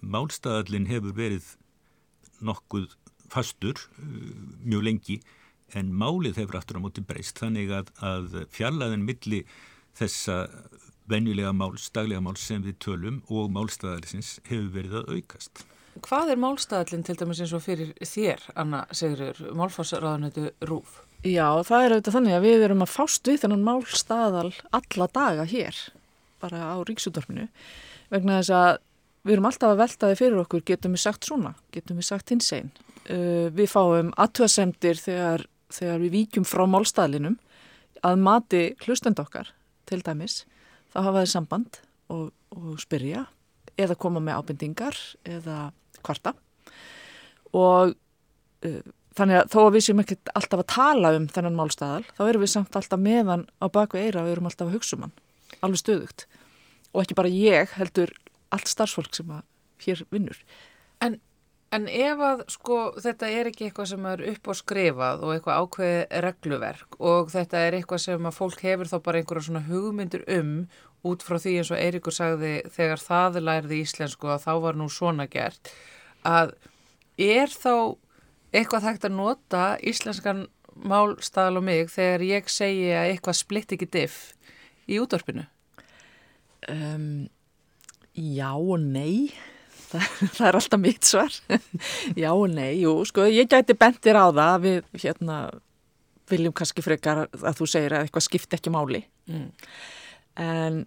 málstæðallin hefur verið nokkuð fastur e, mjög lengi en málið hefur aftur á móti breyst þannig að, að fjarlæðin milli þessa venjulega máls, daglega máls sem við tölum og málstæðalisins hefur verið að aukast. Hvað er málstæðalinn til dæmis eins og fyrir þér, Anna Sigurður, málfossraðanötu Rúf? Já, það er auðvitað þannig að við erum að fást við þennan málstaðal alla daga hér, bara á ríksútorfinu, vegna þess að við erum alltaf að veltaði fyrir okkur, getum við sagt svona, getum við sagt hins einn. Uh, við fáum aðtöðasemdir þegar, þegar við víkjum frá málstaðlinum að mati hlustend okkar, til dæmis, þá hafa þið samband og, og spyrja eða koma með ábendingar eða kvarta og uh, þannig að þó að við séum ekki alltaf að tala um þennan málstæðal þá erum við samt alltaf meðan á baku eira og við erum alltaf að hugsa um hann, alveg stöðugt og ekki bara ég heldur allt starfsfólk sem hér vinnur. En, en ef að sko þetta er ekki eitthvað sem er upp á skrifað og eitthvað ákveði regluverk og þetta er eitthvað sem að fólk hefur þá bara einhverja svona hugmyndur um út frá því eins og Eiríkur sagði þegar það lærði íslensku að þá var nú svona gert að er þá eitthvað þekkt að nota íslenskan málstæðal og mig þegar ég segi að eitthvað splitt ekki diff í útvarpinu? Um, já og nei, það, það er alltaf mitt svar. já og nei, jú, sko ég gæti bentir á það við hérna viljum kannski frekar að þú segir að eitthvað skipti ekki máli. Mm. En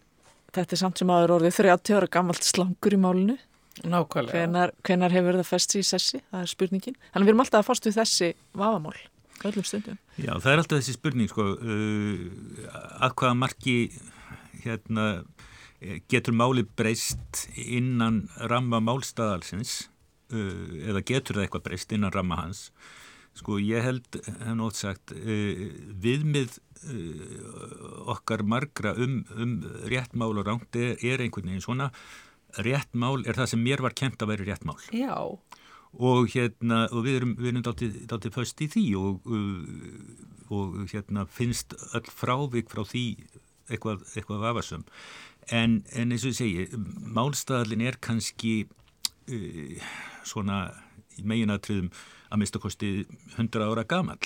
þetta er samt sem aður orðið 30 ára gammalt slangur í málinu. Nákvæmlega. Hvenar, hvenar hefur það fest í sessi, það er spurningin. Þannig við erum alltaf að fást við þessi vafamál, öllum stundum. Já, það er alltaf þessi spurning, sko, uh, að hvaða marki hérna, getur máli breyst innan ramma málstæðalsins uh, eða getur það eitthvað breyst innan ramma hans. Sko, ég held, hef nótt sagt, uh, viðmið okkar margra um, um rétt mál og ránt er, er einhvern veginn svona rétt mál er það sem mér var kent að vera rétt mál. Já. og hérna og við erum, við erum dáltið föst í því og, og hérna finnst öll frávik frá því eitthvað, eitthvað vafasum en, en eins og ég segi málstæðalin er kannski uh, svona í meginatriðum að mista kosti 100 ára gamall.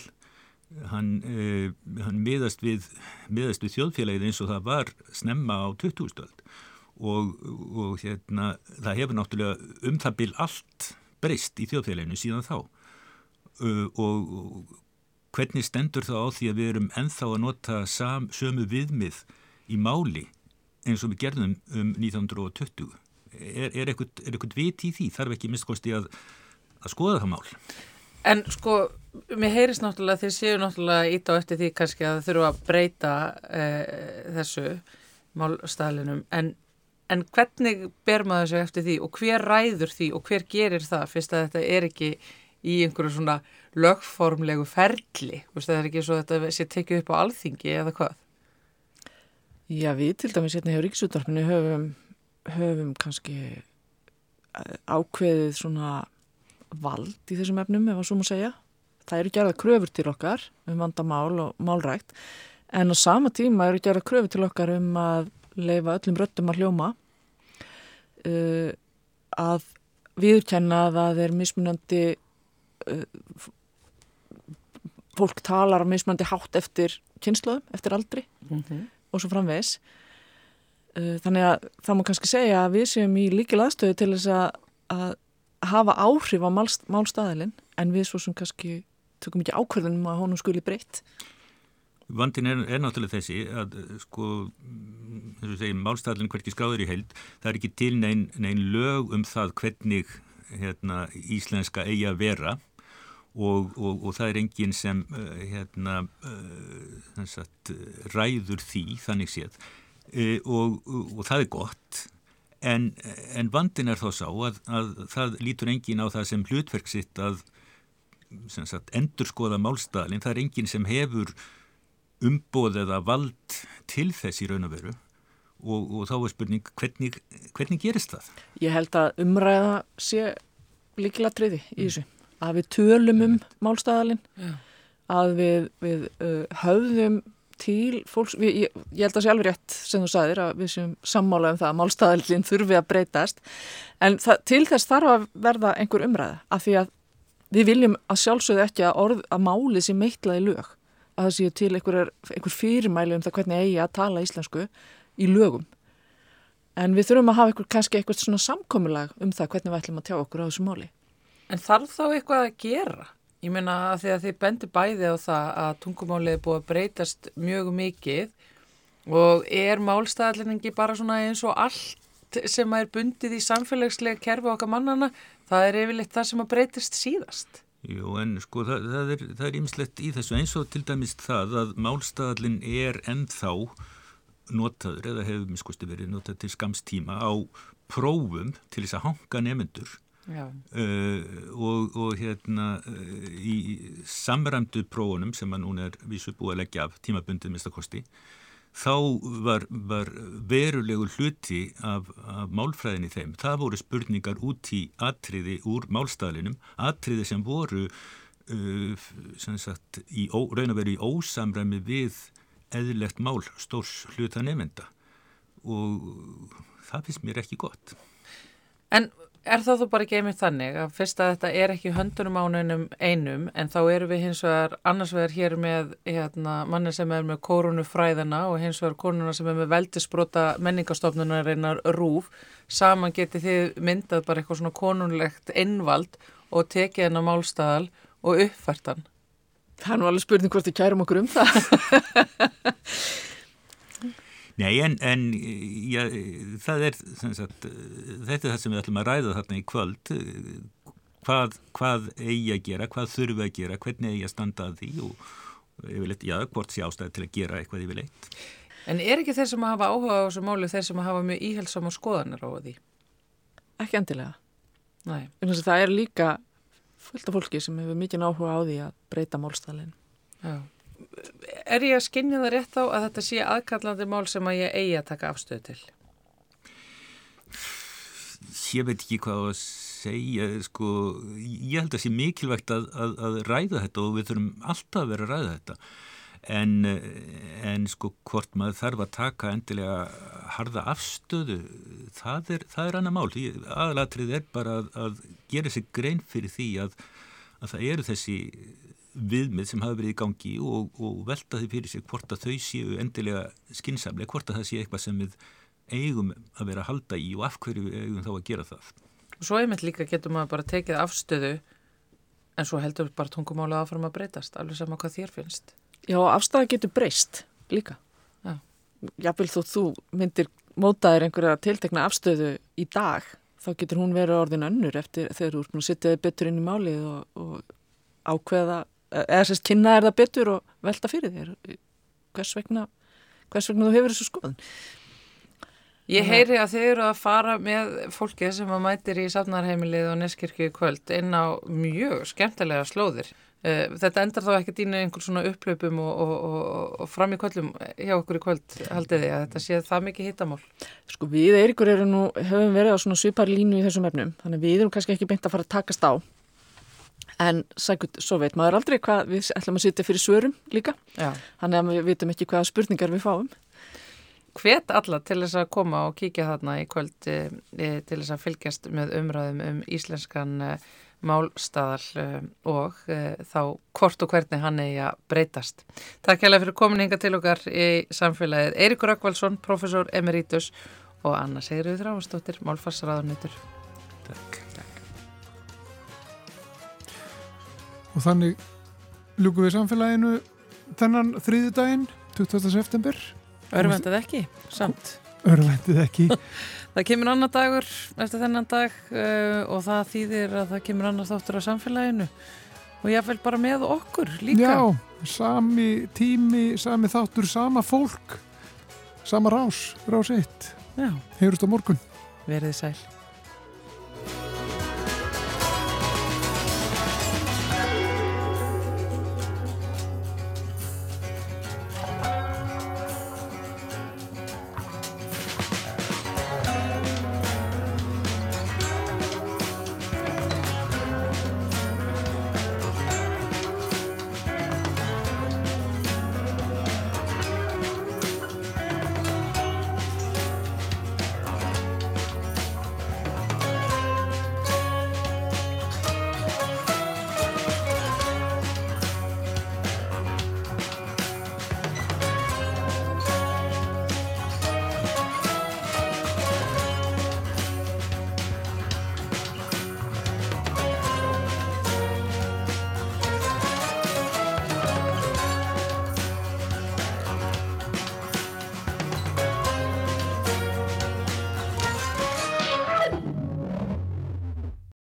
Hann, uh, hann miðast við, miðast við þjóðfélagið eins og það var snemma á 2000-stöld og, og hérna, það hefur náttúrulega um það bil allt breyst í þjóðfélaginu síðan þá. Uh, og, hvernig stendur það á því að við erum enþá að nota sam, sömu viðmið í máli eins og við gerðum um 1920 er, er eitthvað vit í því? Þarf ekki mistkosti að, að skoða það mál? En sko, mér heyrist náttúrulega þeir séu náttúrulega ít á eftir því kannski að þurfa að breyta e, þessu málstæðlinum en en hvernig ber maður sig eftir því og hver ræður því og hver gerir það fyrst að þetta er ekki í einhverju svona lögformlegu ferli, Vist, það er ekki svo þetta sé tekið upp á alþingi eða hvað? Já, við til dæmis hérna hjá Ríksúttarpinu höfum, höfum kannski eh, ákveðið svona vald í þessum efnum, ef að svo má segja. Það eru gerða kröfur til okkar um vandamál og málrækt, en á sama tíma eru gerða kröfur til okkar um að leifa öllum röttum að hljóma, uh, að viðkenna að það er mismunandi, uh, fólk talar mismunandi hátt eftir kynnslöðum, eftir aldri Mm -hmm. og svo framvegis. Uh, Þannig að það má kannski segja að við séum í líkil aðstöðu til þess að, að hafa áhrif á málst, málstaðilinn en við svo sem kannski tökum ekki ákverðunum að honum skuli breytt. Vandin er, er náttúrulega þessi að eh, sko, þess að segja, málstæðlinn hverki skráður í held, það er ekki til neinn nein lög um það hvernig hérna, íslenska eigi að vera og, og, og það er enginn sem uh, hérna, uh, sagt, ræður því, þannig séð, uh, og, og það er gott. En, en vandin er þá sá að, að það lítur engin á það sem hlutverk sitt að sagt, endurskoða málstæðlinn, það er enginn sem hefur umboð eða vald til þess í raun og veru og, og þá er spurning hvernig, hvernig gerist það? Ég held að umræða sé líkilatriði í þessu. Að við tölum um málstaðalinn, Já. að við, við uh, höfðum til fólks, við, ég, ég held að sé alveg rétt sem þú sagðir að við séum sammála um það að málstaðalinn þurfi að breytast en það, til þess þarf að verða einhver umræða af því að við viljum að sjálfsögðu ekki að, orð, að málið sé meitlaði lög að það séu til einhver, einhver fyrirmæli um það hvernig eigi að tala íslensku í lögum en við þurfum að hafa einhver, kannski eitthvað svona samkomulag um það hvernig við ætlum að tjá okkur á þessu máli En þarf þá eitthvað að gera? Ég meina að því að þið bendir bæði á það að tungumálið er búið að breytast mjög mikið og er málstæðalningi bara svona eins og allt sem er bundið í samfélagslega kerfi okkar mannana, það er yfirleitt það sem að breytist síðast. Jú, en sko það, það er, ýmislegt í þessu eins og til dæmis það að málstæðalinn er ennþá notaður eða hefur miskusti verið notað til skamstíma á prófum til þess að hanga nefnendur. Uh, og, og hérna uh, í samræmdu prófunum sem að núna er vísu búið að leggja af tímabundið mistakosti þá var, var verulegu hluti af, af málfræðinni þeim. Það voru spurningar út í atriði úr málstæðlinum, atriði sem voru uh, sem sagt, í ó, raun að vera í ósamræmi við eðlilegt mál stórs hluta nefnda og það finnst mér ekki gott. En er það þú bara ekki einmitt þannig að fyrst að þetta er ekki höndunum ánunum einum en þá eru við hins vegar annars vegar hér með hérna, manni sem er með korunufræðina og hins vegar konuna sem er með veldisbrota menningastofnunarinnar rúf saman geti þið myndað bara eitthvað svona konunlegt innvald og tekið hennar málstæðal og uppfært hann. Það er nú alveg spurning hvort þið kærum okkur um það Nei, en, en já, það er, sagt, þetta er það sem við ætlum að ræða þarna í kvöld, hvað, hvað eigi að gera, hvað þurfi að gera, hvernig eigi að standa að því og yfirleitt, já, hvort sé ástæði til að gera eitthvað yfirleitt. En er ekki þeir sem hafa áhuga á þessu máli þeir sem hafa mjög íhelsam skoðanir á því? Ekki endilega. Nei. Það er líka fullt af fólki sem hefur mikið áhuga á því að breyta málstælinn. Já. Er ég að skinja það rétt á að þetta sé aðkallandi mál sem að ég eigi að taka afstöðu til? Ég veit ekki hvað að segja, sko, ég held að það sé mikilvægt að, að, að ræða þetta og við þurfum alltaf að vera að ræða þetta. En, en sko hvort maður þarf að taka endilega harða afstöðu, það er, það er annað mál. Aðalatrið er bara að, að gera sig grein fyrir því að það eru þessi viðmið sem hafa verið í gangi og, og velta því fyrir sig hvort að þau séu endilega skinsamlega, hvort að það sé eitthvað sem við eigum að vera að halda í og af hverju við eigum þá að gera það. Og svo einmitt líka getur maður bara tekið afstöðu en svo heldur bara tungumála áfram að breytast, alveg sama hvað þér finnst. Já, afstæða getur breyst líka. Já. Jáfnvel þó þú myndir mótaðir einhverja tiltekna afstöðu í dag, þá getur hún verið orðin önnur eftir þegar þú ert búin að setja þig betur inn í málið og, og ákveða eða sérst kynna er það betur og velta fyrir þér hvers vegna, hvers vegna þú hefur þessu skoðun Ég heyri að þið eru að fara með fólkið sem að mætir í safnarheimilið og neskirkju í kvöld inn á mjög skemmtilega slóðir. Eh, Þetta endar þá ekki dýna einhver svona upplöpum og, og, og, og fram í kvöldum hjá okkur í kvöld haldið þið að þetta sé það mikið hittamál. Sko við Eiríkur eru nú, höfum verið á svona svipar línu í þessum efnum, þannig við erum kannski ekki beint að fara að takast á. En sækut, svo veit maður aldrei hvað við ætlum að sitja fyrir svörum líka, Já. þannig að við vitum ekki hvaða spurningar við fáum. Hvet alla til þess að koma og kíkja þarna í kvöld e, til þess að fylgjast með umræðum um íslenskan e, málstaðal e, og þá hvort og hvernig hann eigi að breytast. Takk hérlega fyrir komin hinga til okkar í samfélagið. Eiríkur Akvalsson, professor emeritus og Anna Sigriður Þráastóttir, málfarsraðunitur. Takk. Og þannig ljúkum við samfélaginu þennan þriðjudaginn, 20. september. Örvendið ekki, samt. Örvendið ekki. Það kemur annar dagur eftir þennan dag uh, og það þýðir að það kemur annar þáttur á samfélaginu og ég vil bara með okkur líka. Já, sami tími, sami þáttur, sama fólk, sama rás, rás eitt. Já, Heyrust á morgun. verið sæl.